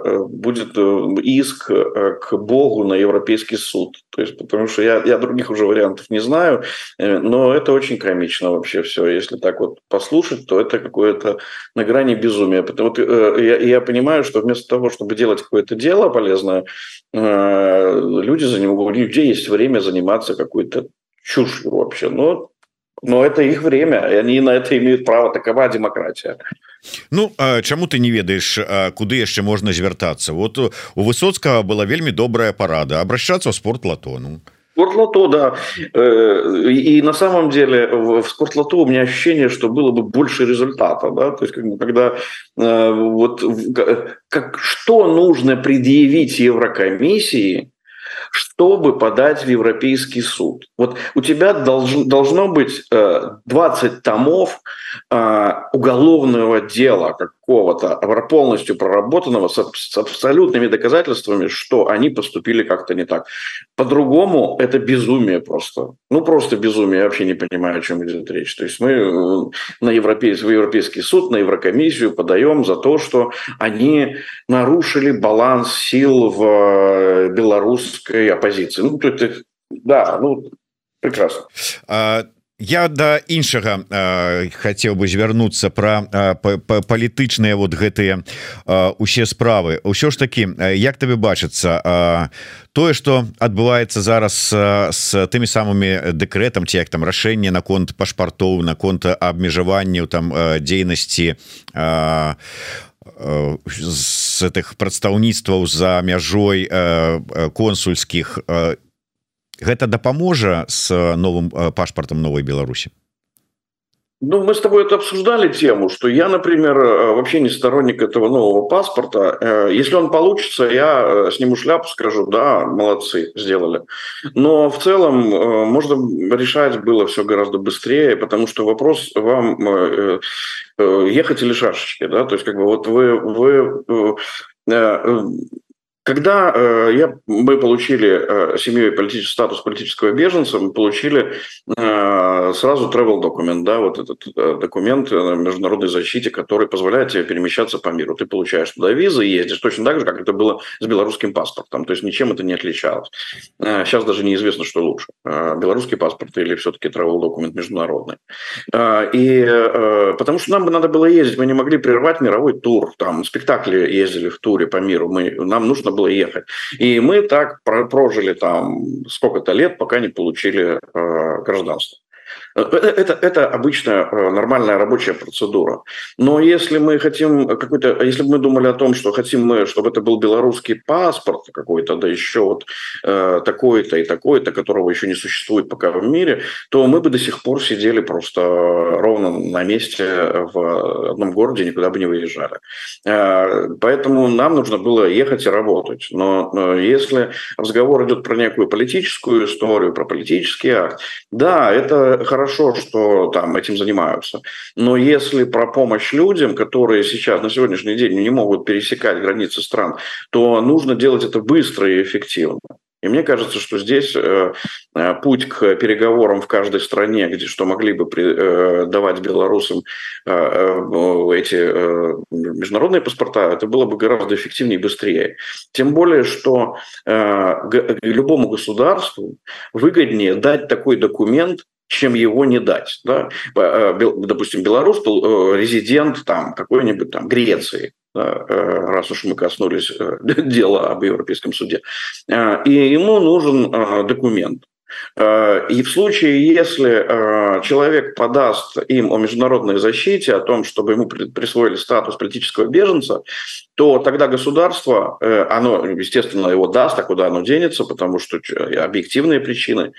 Э, будет э, иск э, к Богу на Европейский суд. То есть, потому что я, я других уже вариантов не знаю, но это очень комично вообще все. Если так вот послушать, то это какое-то на грани безумия. Потому вот я, я понимаю, что вместо того, чтобы делать какое-то дело полезное, люди за него, у людей есть время заниматься какой-то чушью вообще. Но но это их время и они на это имеют право. Такова демократия. Ну чаму ты не ведаешь куды яшчэ можна звяртацца вот у высоцкого была вельмі добрая парада обращаться в спорт латону. Спортлото да. Э, и на самом деле в спортлото у меня ощущение что было бы больше результата да. То есть когда э, вот как что нужно предъявить еврокомиссии чтобы подать в Европейский суд. Вот у тебя долж, должно быть 20 э, томов э, уголовного дела какого-то, полностью проработанного с, с абсолютными доказательствами, что они поступили как-то не так. По-другому это безумие просто. Ну, просто безумие. Я вообще не понимаю, о чем идет речь. То есть мы э, на Европейский, в Европейский суд, на Еврокомиссию подаем за то, что они нарушили баланс сил в белорусской оппозиции. Ну, это, да, ну, прекрасно. А я да іншага хацеў бы звярнуцца пра палітычныя вот гэтыя усе справы ўсё ж такі як табе бачыцца тое что адбываецца зараз с тымі самымі дэкрэтам ці як там рашэнне наконт пашпартоў наконт абмежаванняў там дзейнасці з гэтых прадстаўніцтваў за мяжой консульскіх гэта дапаможа с новым пашпартом новой Беларусі Ну, мы с тобой это обсуждали тему, что я, например, вообще не сторонник этого нового паспорта. Если он получится, я сниму шляпу, скажу, да, молодцы, сделали. Но в целом можно решать было все гораздо быстрее, потому что вопрос вам ехать или шашечки, да, то есть как бы вот вы, вы когда э, я, мы получили э, семьей политический статус политического беженца, мы получили э, сразу travel документ, да, вот этот э, документ о международной защите, который позволяет тебе перемещаться по миру. Ты получаешь туда визы и ездишь точно так же, как это было с белорусским паспортом. То есть ничем это не отличалось. Э, сейчас даже неизвестно, что лучше. Э, белорусский паспорт или все-таки travel документ международный. Э, и э, потому что нам бы надо было ездить, мы не могли прервать мировой тур. Там спектакли ездили в туре по миру. Мы, нам нужно было ехать. И мы так прожили там сколько-то лет, пока не получили э, гражданство. Э, это, это обычная э, нормальная рабочая процедура. Но если мы хотим какой-то, если бы мы думали о том, что хотим мы, чтобы это был белорусский паспорт какой-то, да еще вот э, такой-то и такой-то, которого еще не существует пока в мире, то мы бы до сих пор сидели просто ровно на месте в одном городе, никуда бы не выезжали. Э, поэтому нам нужно было ехать и работать. Но, но если разговор идет про некую политическую историю, про политический акт, да, это хорошо хорошо, что там этим занимаются. Но если про помощь людям, которые сейчас на сегодняшний день не могут пересекать границы стран, то нужно делать это быстро и эффективно. И мне кажется, что здесь э, э, путь к переговорам в каждой стране, где что могли бы при, э, давать белорусам э, э, эти э, международные паспорта, это было бы гораздо эффективнее и быстрее. Тем более, что любому государству выгоднее дать такой документ, чем его не дать. Да? Э, допустим, Беларусь был э, резидент там какой-нибудь там Греции, э, раз уж мы коснулись (laughs) дела об Европейском суде. И ему нужен документ. И в случае, если человек подаст им о международной защите, о том, чтобы ему присвоили статус политического беженца, то тогда государство, оно, естественно, его даст, а куда оно денется, потому что объективные причины.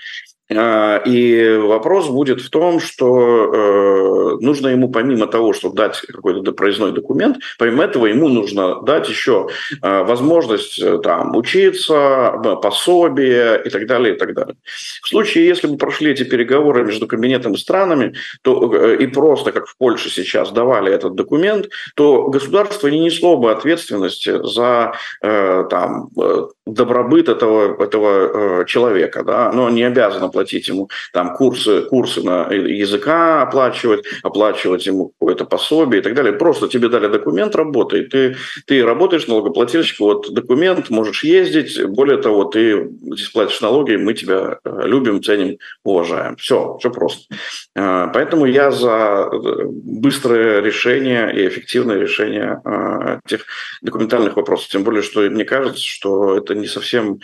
А, и вопрос будет в том, что э, нужно ему помимо того, чтобы дать какой-то проездной документ, помимо этого ему нужно дать еще э, возможность э, там учиться, пособие и так далее, и так далее. В случае, если бы прошли эти переговоры между кабинетом и странами, то и просто, как в Польше сейчас, давали этот документ, то государство не несло бы ответственности за там, добробыт этого, этого человека. Да? Оно не обязано платить ему там курсы, курсы на языка оплачивать, оплачивать ему какое-то пособие и так далее. Просто тебе дали документ, работай. Ты, ты работаешь налогоплательщик, вот документ, можешь ездить. Более того, ты здесь платишь налоги, мы тебя э, любим, ценим, уважаем. Все, все просто. Э, поэтому я за э, быстрое решение и эффективное решение этих документальных вопросов. Тем более, что мне кажется, что это не совсем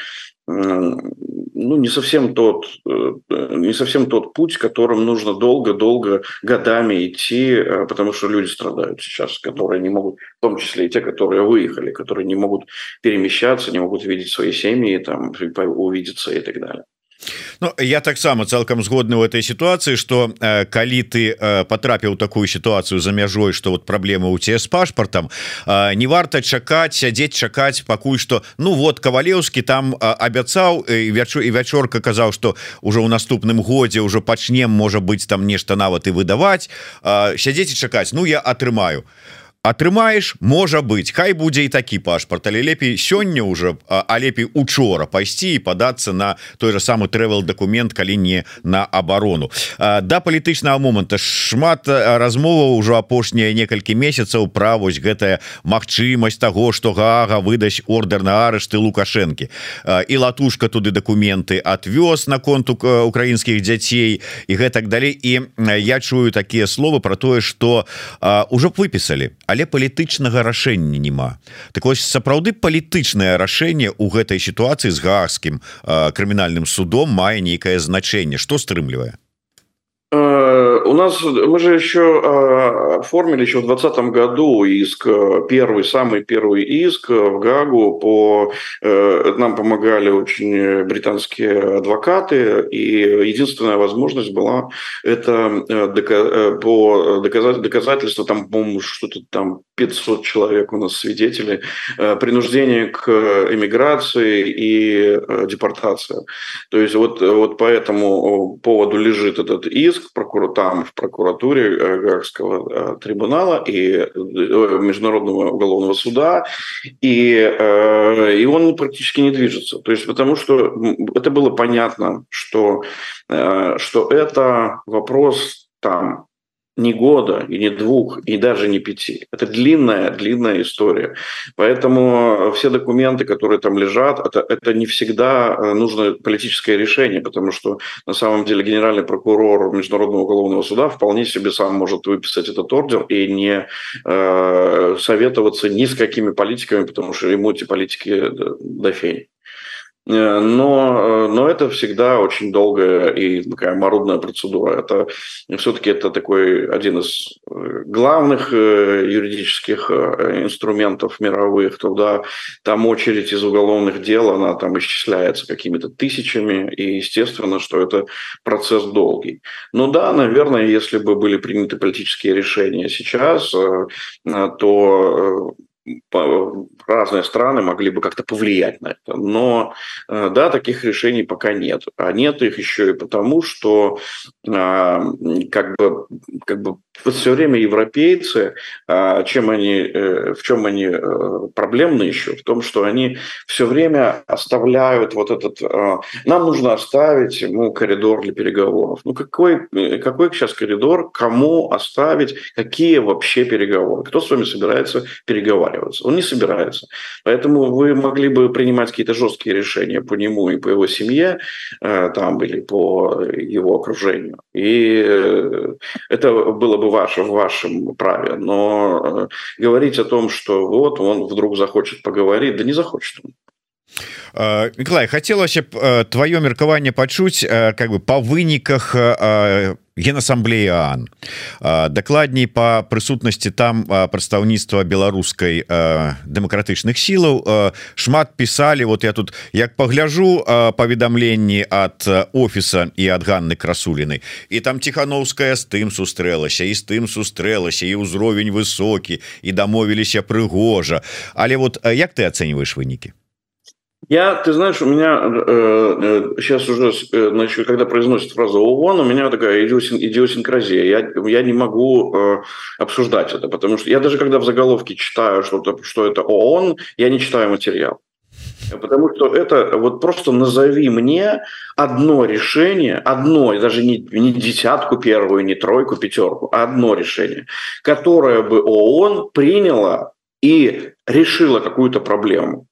ну, не совсем тот, э, не совсем тот путь, которым нужно долго-долго годами идти, э, потому что люди страдают сейчас, которые не могут, в том числе и те, которые выехали, которые не могут перемещаться, не могут видеть свои семьи, там, увидеться и так далее. Ну, я таксама цалкам згодны в этой ситуации что э, калі ты э, потрапіў такую ситуацию за мяжой что вот праблема у тебе с пашпартом э, не варта чакаць сядзець чакаць пакуль что ну вот кавалеўскі там э, абяцаў вячу і вячорка казаў что уже ў наступным годзе уже пачнем можа быть там нешта нават і выдаваць э, сядзець і чакаць Ну я атрымаю а атрымаеш можа быть. Хай будзе і такі пашпарт. Але лепей сёння уже а лепей учора пайсці і падацца на той же самы тревел документ калі не на оборону да палітычнага моманта шмат размова ўжо апошнія некалькі месяцаў пра вось гэтая магчымасць того что гага выдасць ордер на арышты лукашэнкі. І латушка туды документы отвёз на конту украінскіх дзяцей і гэтак далей. І я чую такія словы про тое что уже выпісалі але палітычнага рашэння няма. Так вось сапраўды палітычнае рашэнне у гэтай сітуацыі з гаагскім крымінальным судом мае нейкае значэнне. Што стрымлівае? Э, у нас мы же еще а, оформили еще в 2020 году иск, э, первый, самый первый иск в Гагу. По, э, нам помогали очень британские адвокаты, и единственная возможность была это по доказать, доказательству, там, по-моему, что-то там 500 человек у нас свидетелей, принуждение к эмиграции и депортации. То есть вот, вот по этому поводу лежит этот иск, иск прокур... там в прокуратуре э, Гаагского э, трибунала и э, Международного уголовного суда, и, и он практически не движется. То есть потому что это было понятно, что, что это вопрос там не года, и не двух, и даже не пяти. Это длинная, длинная история. Поэтому все документы, которые там лежат, это, это не всегда э, нужно политическое решение, потому что на самом деле генеральный прокурор Международного уголовного суда вполне себе сам может выписать этот ордер и не э, советоваться ни с какими политиками, потому что ему эти политики до фени. Э, но, э, но это всегда очень долгая и такая морудная процедура. Это все-таки это такой один из э, главных юридических инструментов мировых. Туда там очередь из уголовных дел, она там исчисляется какими-то тысячами, и естественно, что это процесс долгий. Но да, наверное, если бы были приняты политические решения сейчас, то разные страны могли бы как-то повлиять на это. Но, э, да, таких решений пока нет. А нет их еще и потому, что а, как бы, как бы все время европейцы, а, чем они, э, в чем они э, проблемны еще? В том, что они все время оставляют вот этот... Нам нужно оставить ему коридор для переговоров. Ну, какой, какой сейчас коридор? Кому оставить? Какие вообще переговоры? Кто с вами собирается переговариваться? Он не собирается. Поэтому вы могли бы принимать какие-то жесткие решения по нему и по его семье, э, там, или по его окружению. И э, это было бы ваше, в вашем праве. Но э, говорить о том, что вот он вдруг захочет поговорить, да не захочет он. Николай хацелася б твоё меркаванне пачуць как бы по выніках генассамблеі Ан дакладней по прысутнасці там прадстаўніцтва беларускай дэмакратычных сілаў шмат пісалі вот я тут як пагляжу паведамленні ад офіса і ад Ганны красуліны і там ціхановская з тым сустрэлася і з тым сустрэлася і ўзровень высокі і дамовіліся прыгожа але вот як ты ацэньваеш вынікі Я, ты знаешь, у меня э, сейчас э, уже, э, значит, когда произносит фразу ООН, у меня такая идиосин, идиосинкразия. Я, я не могу э, обсуждать это, потому что я даже когда в заголовке читаю, что, -то, что это ООН, я не читаю материал. Потому что это вот просто назови мне одно решение, одно, даже не, не десятку первую, не тройку, пятерку, а одно решение, которое бы ООН приняла и решила какую-то проблему.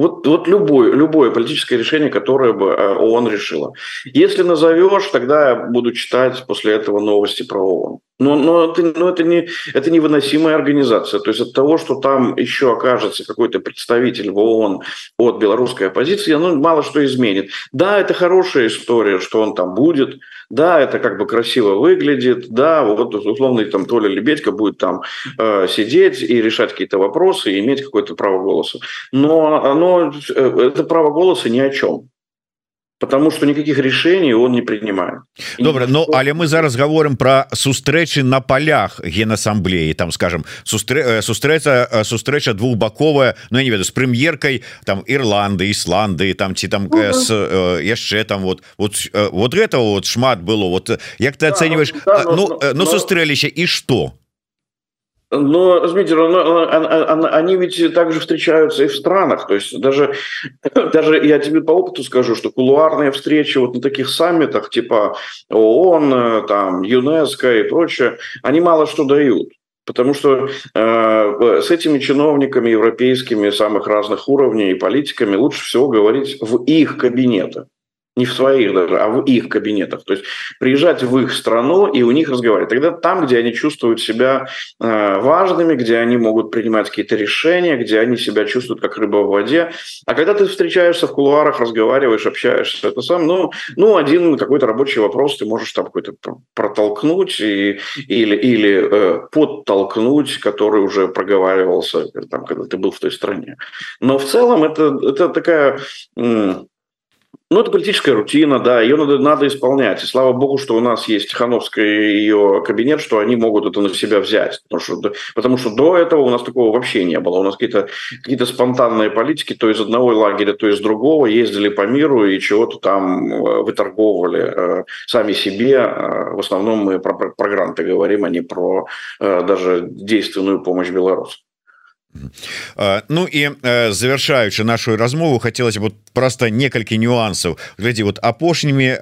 Вот, вот любое, любое политическое решение, которое бы э, ООН решила. Если назовешь, тогда я буду читать после этого новости про ООН. Но, но, это, но это, не, это невыносимая организация. То есть от того, что там еще окажется какой-то представитель в ООН от белорусской оппозиции, оно мало что изменит. Да, это хорошая история, что он там будет. Да, это как бы красиво выглядит. Да, вот условно там Толя Лебедько будет там э, сидеть и решать какие-то вопросы и иметь какое-то право голоса. Но оно, э, это право голоса ни о чем потому что никаких решений он не принимает. Добра но ну, але мы зараз говорим про сустрэчы на полях генассамблеі там скажем сустрэ э, сустрэцца э, сустрэча двухбаковая но ну, я не веду с прэм'еркой там Ірланды Ісланды там ці там ну, с, яшчэ там вот вот вот этого вот шмат было вот як ты оцениваешь да, ну, ну, ну, ну сустрэліся і что Но, Дмитрий, они ведь также встречаются и в странах. То есть даже, (clears throat) даже я тебе по опыту скажу, что кулуарные встречи вот на таких саммитах типа ООН, там, ЮНЕСКО и прочее, они мало что дают. Потому что э, с этими чиновниками европейскими самых разных уровней и политиками лучше всего говорить в их кабинетах не в своих даже, а в их кабинетах. То есть приезжать в их страну и у них разговаривать. Тогда там, где они чувствуют себя э, важными, где они могут принимать какие-то решения, где они себя чувствуют как рыба в воде. А когда ты встречаешься в кулуарах, разговариваешь, общаешься, это сам, ну, ну один какой-то рабочий вопрос ты можешь там какой-то протолкнуть и, или, или э, подтолкнуть, который уже проговаривался, там, когда ты был в той стране. Но в целом это, это такая ну, это политическая рутина, да, ее надо, надо исполнять. И слава богу, что у нас есть Тихановская и ее кабинет, что они могут это на себя взять. Потому что, потому что до этого у нас такого вообще не было. У нас какие-то какие спонтанные политики, то из одного лагеря, то из другого, ездили по миру и чего-то там э, выторговывали э, сами себе. Э, в основном мы про, про гранты говорим, а не про даже действенную помощь белорусам. Ну і завершаючы нашу размову хотелось бы просто некалькі нюансаў глядзі вот апошнімі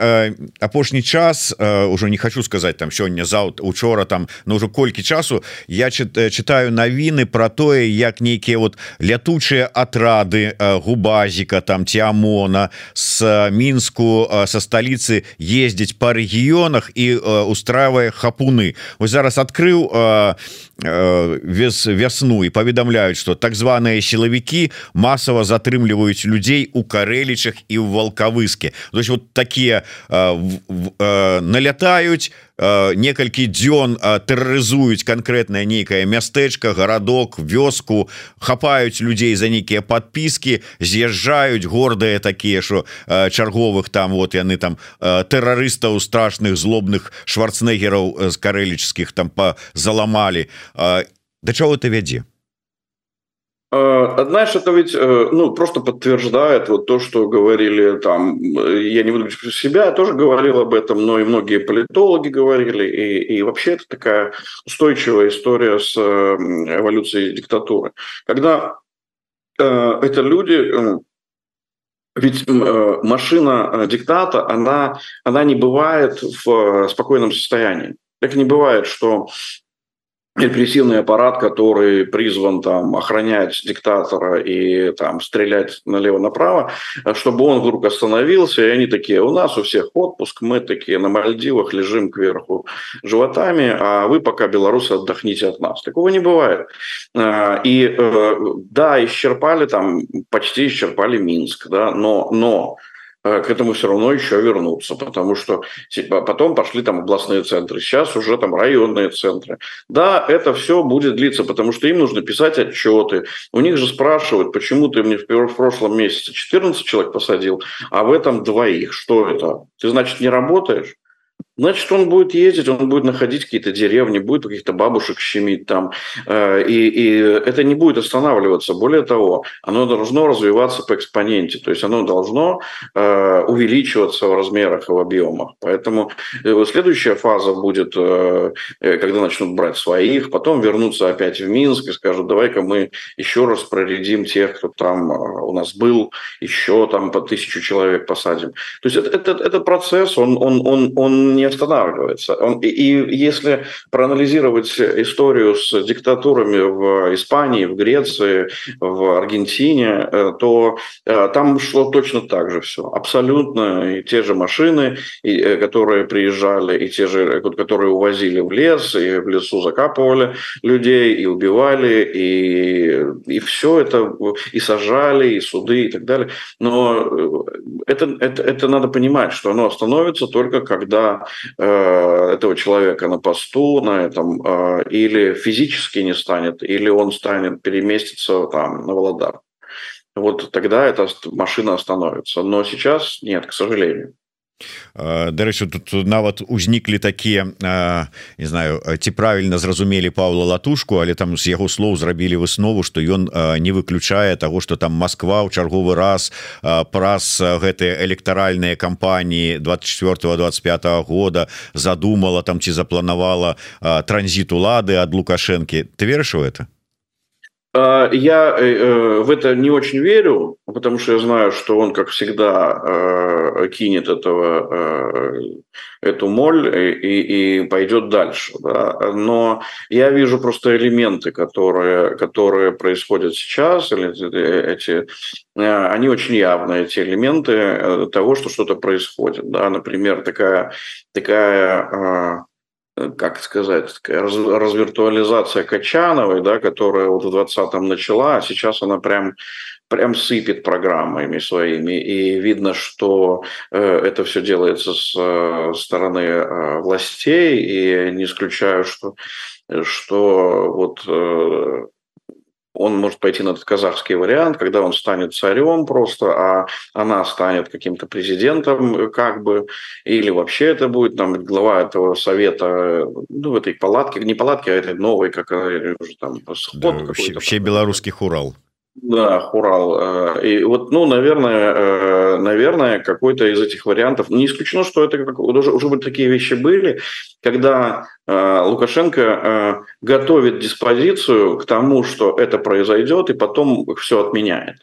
апошні час уже не хочу сказать там сёння заўт учора там но ўжо колькі часу я читаю навіны про тое як нейкія вот лятучыя атрады губазіка там тиамона с мінску со столицы ездзіць по рэгіёнах і устраивая хапуны. Вы зараз открыў вес вясну і паведамляюць что так званые силовики массово затрымліваюць людзей у карэлічах і в волкавыске то есть вот такие налятаюць некалькі дзён тэррорызуюць конкретное нейкае мястэчка городок вёску хапаюць людзей за нейкія подпіски з'язджаюць гордыя такія что чарговых там вот яны там тэрарыстаў страшных злобных шварцнегераў з карэлічскіх там по заламалі да чаго ты вядзе Знаешь, это ведь ну, просто подтверждает вот то, что говорили там, я не буду говорить про себя, я тоже говорил об этом, но и многие политологи говорили, и, и вообще это такая устойчивая история с эволюцией диктатуры. Когда э, это люди, ведь э, машина э, диктата, она, она не бывает в э, спокойном состоянии. Так не бывает, что репрессивный аппарат, который призван там охранять диктатора и там стрелять налево-направо, чтобы он вдруг остановился, и они такие, у нас у всех отпуск, мы такие на Мальдивах лежим кверху животами, а вы пока, белорусы, отдохните от нас. Такого не бывает. А, и да, исчерпали там, почти исчерпали Минск, да, но, но Э, к этому все равно еще вернуться, потому что потом пошли там областные центры, сейчас уже там районные центры. Да, это все будет длиться, потому что им нужно писать отчеты. У них же спрашивают, почему ты мне в прошлом месяце 14 человек посадил, а в этом двоих. Что это? Ты, значит, не работаешь? Значит, он будет ездить, он будет находить какие-то деревни, будет каких-то бабушек щемить там. Э, и, и это не будет останавливаться. Более того, оно должно развиваться по экспоненте. То есть оно должно э, увеличиваться в размерах и в объемах. Поэтому э, следующая фаза будет, когда начнут брать своих, потом вернуться опять в Минск и скажут, давай-ка мы еще раз проредим тех, кто там у нас был, еще там по тысячу человек посадим. То есть это, это, это процесс, он, он, он, он не останавливается. Он, и, и если проанализировать историю с диктатурами в Испании, в Греции, в Аргентине, э, то э, там шло точно так же все. Абсолютно и те же машины, и, э, которые приезжали, и те же, которые увозили в лес, и в лесу закапывали людей, и убивали, и, и все это, и сажали, и суды, и так далее. Но это, это, это надо понимать, что оно остановится только когда Э, этого человека на посту на этом, э, или физически не станет, или он станет переместиться там на Володар. Вот тогда эта машина остановится. Но сейчас нет, к сожалению. Дарэчы тут нават узніклі такія не знаю ці правільна зразумелі Павла латушку але там з яго слоў зрабілі выснову што ён не выключае того что там Москва ў чарговы раз праз гэтыя электаральныя кампаніі 24 25 -го года задумала там ці запланавала транзит улады ад лукашэнкі. Ты верыш у это я э, э, в это не очень верю, потому что я знаю, что он, как всегда, э, кинет этого, эту моль и, и пойдет дальше. Да? Но я вижу просто элементы, которые, которые происходят сейчас, или эти, они очень явные, эти элементы того, что что-то происходит. Да? Например, такая, такая как сказать, развиртуализация Качановой, да, которая вот в 20-м начала, а сейчас она прям прям сыпет программами своими, и видно, что э, это все делается с э, стороны э, властей, и не исключаю, что, что вот он может пойти на этот казахский вариант, когда он станет царем просто, а она станет каким-то президентом как бы, или вообще это будет там глава этого совета, ну, в этой палатке, не палатке, а этой новой, как уже там, сход да, вообще, вообще белорусский хурал. Да, хурал. Э, и вот, ну, наверное, э, наверное, какой-то из этих вариантов. Не исключено, что это уже, уже бы такие вещи были, когда э, Лукашенко готовит диспозицию к тому, что это произойдет, и потом все отменяет.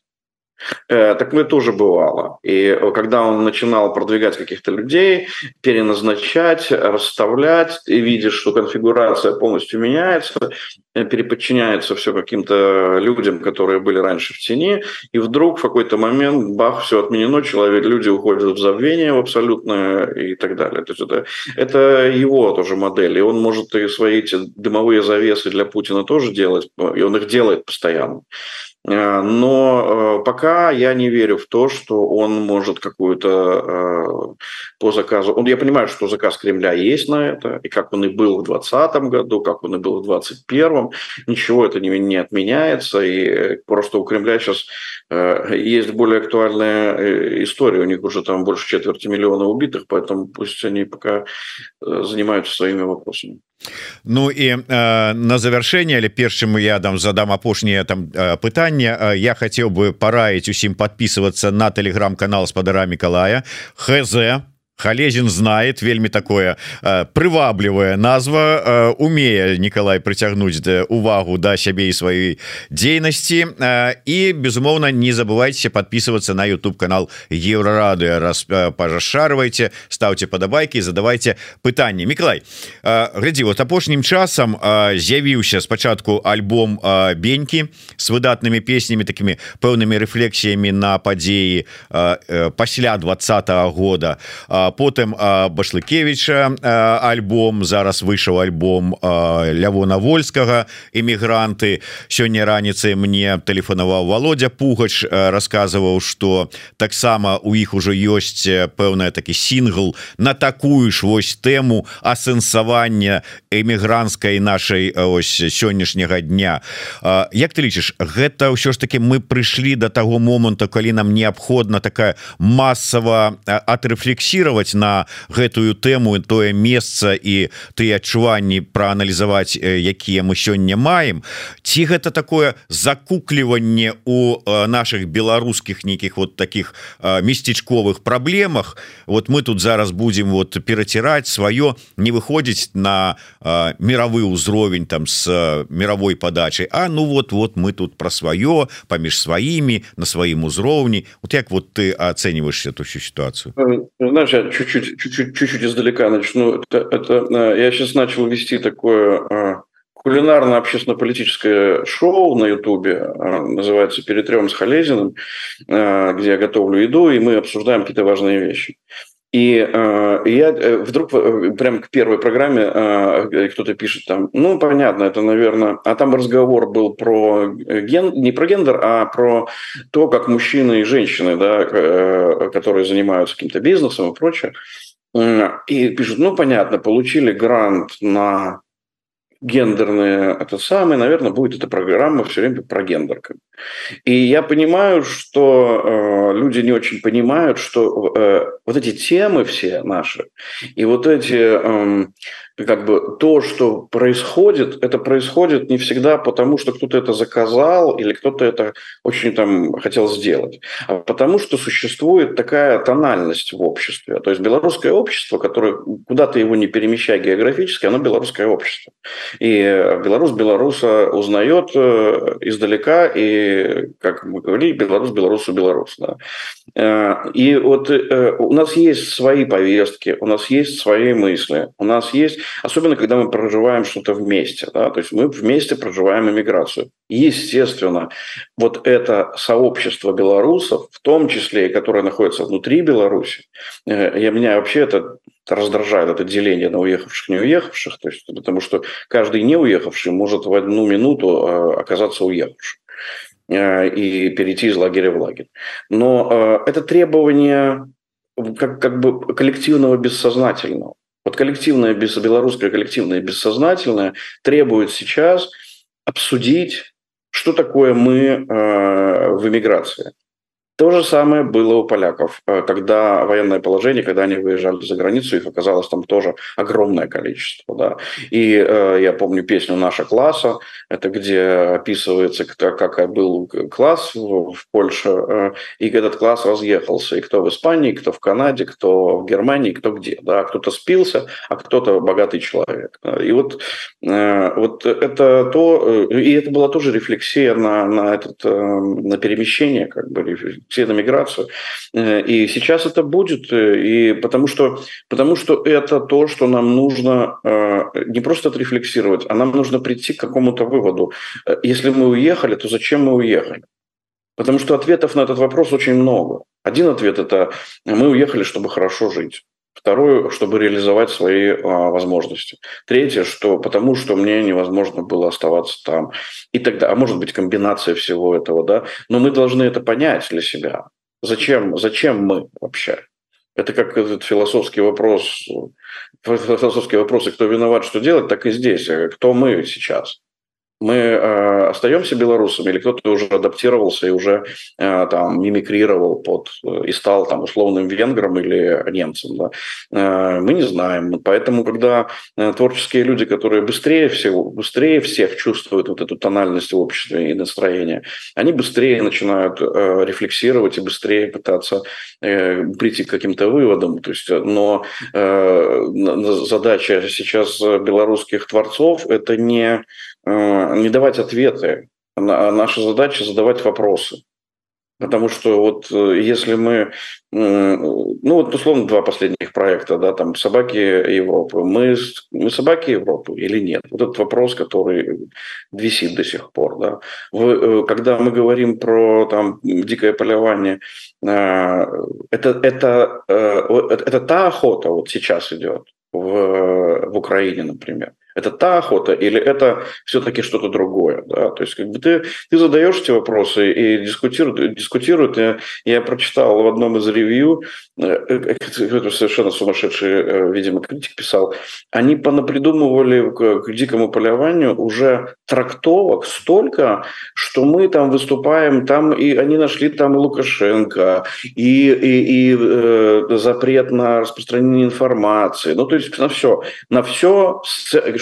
Э, так это тоже бывало. И когда он начинал продвигать каких-то людей, переназначать, расставлять, и видишь, что конфигурация полностью меняется, э, переподчиняется все каким-то людям, которые были раньше в тени, и вдруг в какой-то момент, бах, все отменено, человек, люди уходят в забвение в абсолютное и так далее. То есть это, это его тоже модель, и он может и свои эти дымовые завесы для Путина тоже делать, и он их делает постоянно. Э, но э, пока я не верю в то, что он может какую-то э, по заказу... Он, я понимаю, что заказ Кремля есть на это, и как он и был в 2020 году, как он и был в 2021, словом, ничего это не, не отменяется, и просто у Кремля сейчас э, есть более актуальная э, история, у них уже там больше четверти миллиона убитых, поэтому пусть они пока э, занимаются своими вопросами. Ну і э, на завяршэнне але першым я дам задам апошняе там э, пытанне э, я хацеў бы параіць усім подписываться на телеграм-канал спадара Миколая хз Халезин знает вельмі такое э, прываблівая назва э, умее Николай прыцягнуць да увагу да сябе і сваёй дзейнасці э, і безумоўна не забывайте подписываться на YouTube канал еврорады. Раз э, пожашарвайте ставьте падабайки задавайте пытанне Миколай э, глядзі вот апошнім часам э, з'явіўся спачатку альбом э, бенькі с выдатнымі песнямі такими пэўнымі рэфлексіямі на падзеі э, э, пасля двадцатого года а потым башлыкевича альбом зараз выйшаў альбом лявона вольскага эмігранты сёння раніцай мне тэлефанаваў володя пугач рассказываў что таксама у іх ужо ёсць пэўная такі сингл на такую ж вось тэму асэнсавання эмігрантскай нашай ось сённяшняга дня. Як ты лічыш гэта ўсё ж таки мы прыйшлі до таго моманту калі нам неабходна такая масава атрэфлексировать рэагировать на гэтую тэму тое месца і тыя адчуванні прааналізаваць якія мы сёння маем. Ці гэта такое закукліванне у наших беларускіх нейкіх вот таких местечковых праблемах? Вот мы тут зараз будем вот пераціраць сваё не выходзіць на мировы ўзровень там с мировой подачай А ну вот вот мы тут про сваё паміж сваімі на сваім узроўні. Вот як вот ты оцениваешь эту всю ситуацию чуть-чуть, чуть-чуть, чуть-чуть издалека начну. Это, это, э, я сейчас начал вести такое э, кулинарно-общественно-политическое шоу на Ютубе, э, называется «Перед трем с Халезиным», где я готовлю еду, и мы обсуждаем какие-то важные вещи. И э, я э, вдруг э, прямо к первой программе э, кто-то пишет там, ну понятно, это наверное, а там разговор был про ген, не про гендер, а про то, как мужчины и женщины, да, э, которые занимаются каким-то бизнесом и прочее, и пишут, ну понятно, получили грант на гендерные, это самое, наверное, будет эта программа все время про гендер. И я понимаю, что э, люди не очень понимают, что э, вот эти темы все наши, и вот эти э, как бы то, что происходит, это происходит не всегда потому, что кто-то это заказал или кто-то это очень там хотел сделать, а потому что существует такая тональность в обществе. То есть белорусское общество, которое куда то его не перемещай географически, оно белорусское общество. И Беларусь белоруса узнает э, издалека, и, как мы говорили, белорус белорусу белорус. Да. Э, и вот э, у нас есть свои повестки, у нас есть свои мысли, у нас есть особенно когда мы проживаем что-то вместе, да, то есть мы вместе проживаем иммиграцию. Естественно, вот это сообщество белорусов, в том числе и которое находится внутри Беларуси, э, я меня вообще это раздражает это деление на уехавших не уехавших, то есть, потому что каждый не уехавший может в одну минуту э, оказаться уехавшим э, и перейти из лагеря в лагерь. Но это требование как, как бы коллективного бессознательного. Вот коллективное, белорусское коллективное бессознательное требует сейчас обсудить, что такое мы э, в эмиграции. То же самое было у поляков, э, когда военное положение, когда они выезжали за границу, их оказалось там тоже огромное количество. Да. И э, я помню песню «Наша класса», это где описывается, как, был класс в, в Польше, э, и этот класс разъехался, и кто в Испании, кто в Канаде, кто в Германии, кто где. Да. Кто-то спился, а кто-то богатый человек. И вот, э, вот это то, э, и это была тоже рефлексия на, на, этот, э, на перемещение, как бы все на миграцию. Э, и сейчас это будет, э, и потому что, потому что это то, что нам нужно э, не просто отрефлексировать, а нам нужно прийти к какому-то выводу. Если мы уехали, то зачем мы уехали? Потому что ответов на этот вопрос очень много. Один ответ – это мы уехали, чтобы хорошо жить. Второе, чтобы реализовать свои а, возможности. Третье, что потому что мне невозможно было оставаться там. И тогда, а может быть комбинация всего этого, да. Но мы должны это понять для себя. Зачем, зачем мы вообще? Это как этот философский вопрос, философские вопросы, кто виноват, что делать, так и здесь. Кто мы сейчас? Мы э, остаемся белорусами или кто-то уже адаптировался и уже э, там мимикрировал под и стал там условным венгром или немцем, да? э, мы не знаем. Поэтому, когда э, творческие люди, которые быстрее всего, быстрее всех чувствуют вот эту тональность в обществе и настроение, они быстрее начинают э, рефлексировать и быстрее пытаться э, прийти к каким-то выводам. То есть, но э, задача сейчас белорусских творцов это не Э, не давать ответы. Наша задача задавать вопросы. Потому что вот э, если мы, ну вот условно два последних проекта, да, там «Собаки Европы», мы, мы собаки Европы или нет? Вот этот вопрос, который висит до сих пор, да. Вы, э, когда мы говорим про там дикое полевание, это, это, это та охота вот сейчас идет в, в Украине, например – это та охота или это все-таки что-то другое? Да? То есть как бы ты, ты задаешь эти вопросы и дискутируют. дискутируют. Я, я прочитал в одном из ревью, э, э, это совершенно сумасшедший, э, видимо, критик писал, они понапридумывали к, к дикому полированию уже трактовок столько, что мы там выступаем, там и они нашли там Лукашенко, и, и, и э, запрет на распространение информации. Ну, то есть на все, на все,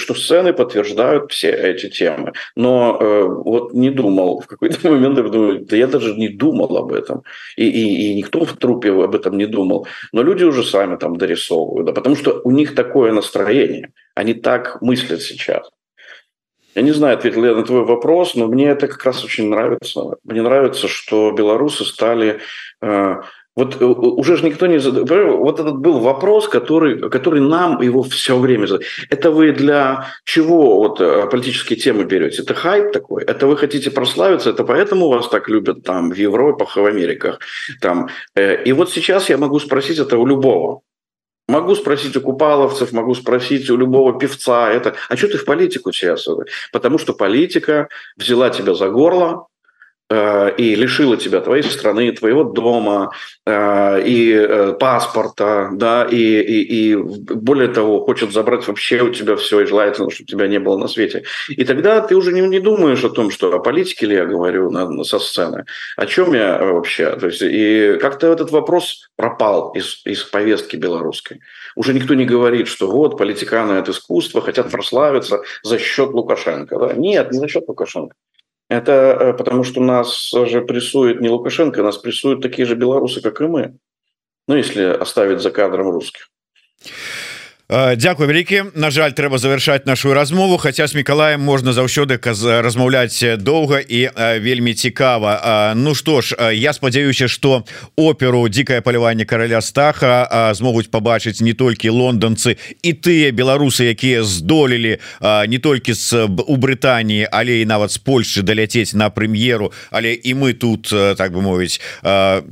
что сцены подтверждают все эти темы. Но э, вот не думал, в какой-то (laughs) момент я думаю, да я даже не думал об этом. И, и, и никто в трупе об этом не думал. Но люди уже сами там дорисовывают, да, потому что у них такое настроение. Они так мыслят сейчас. Я не знаю, ответил я на твой вопрос, но мне это как раз очень нравится. Мне нравится, что белорусы стали э, вот э, уже же никто не задает. Вот этот был вопрос, который, который нам его все время задают. Это вы для чего вот э, политические темы берете? Это хайп такой? Это вы хотите прославиться? Это поэтому вас так любят там в Европах и в Америках? Там. Э, и вот сейчас я могу спросить это у любого. Могу спросить у купаловцев, могу спросить у любого певца. Это, а что ты в политику сейчас? Потому что политика взяла тебя за горло, и лишила тебя твоей страны, твоего дома э, и э, паспорта, да, и, и, и более того, хочет забрать вообще у тебя все, и желательно, чтобы тебя не было на свете. И тогда ты уже не, не думаешь о том, что о политике ли я говорю на, со сцены, о чем я вообще. То есть, и как-то этот вопрос пропал из, из повестки белорусской. Уже никто не говорит, что вот политиканы – это искусство, хотят прославиться за счет Лукашенко. Да? Нет, не за счет Лукашенко. Это э, потому, что нас же прессует не Лукашенко, нас прессуют такие же белорусы, как и мы. Ну, если оставить за кадром русских. Дякую вялікі На жаль трэба завершаць нашу размову хотя с Миколаем можна заўсёды размаўляць доўга і вельмі цікава Ну что ж я спадзяюся что оперу дзікае паляванне караля стаха змогуць побачыць не толькі лондонцы і тыя беларусы якія здолелі не толькі з у Брытаніі але і нават з Польшчы даляцець на прэм'еру але і мы тут так бы мовіць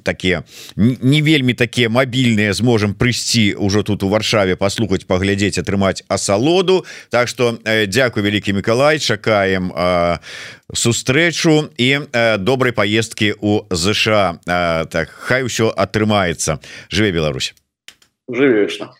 такія не вельмі такія мабільныя зможам прыйсці ўжо тут у варшаве паслухаць паглядзець атрымаць асалоду. Так что э, Дякую вялікі Миколай чакаем э, сустрэчу і э, добрай поездки у ЗША так хай ўсё атрымаецца. Жыве Беларусь. Жыве вечна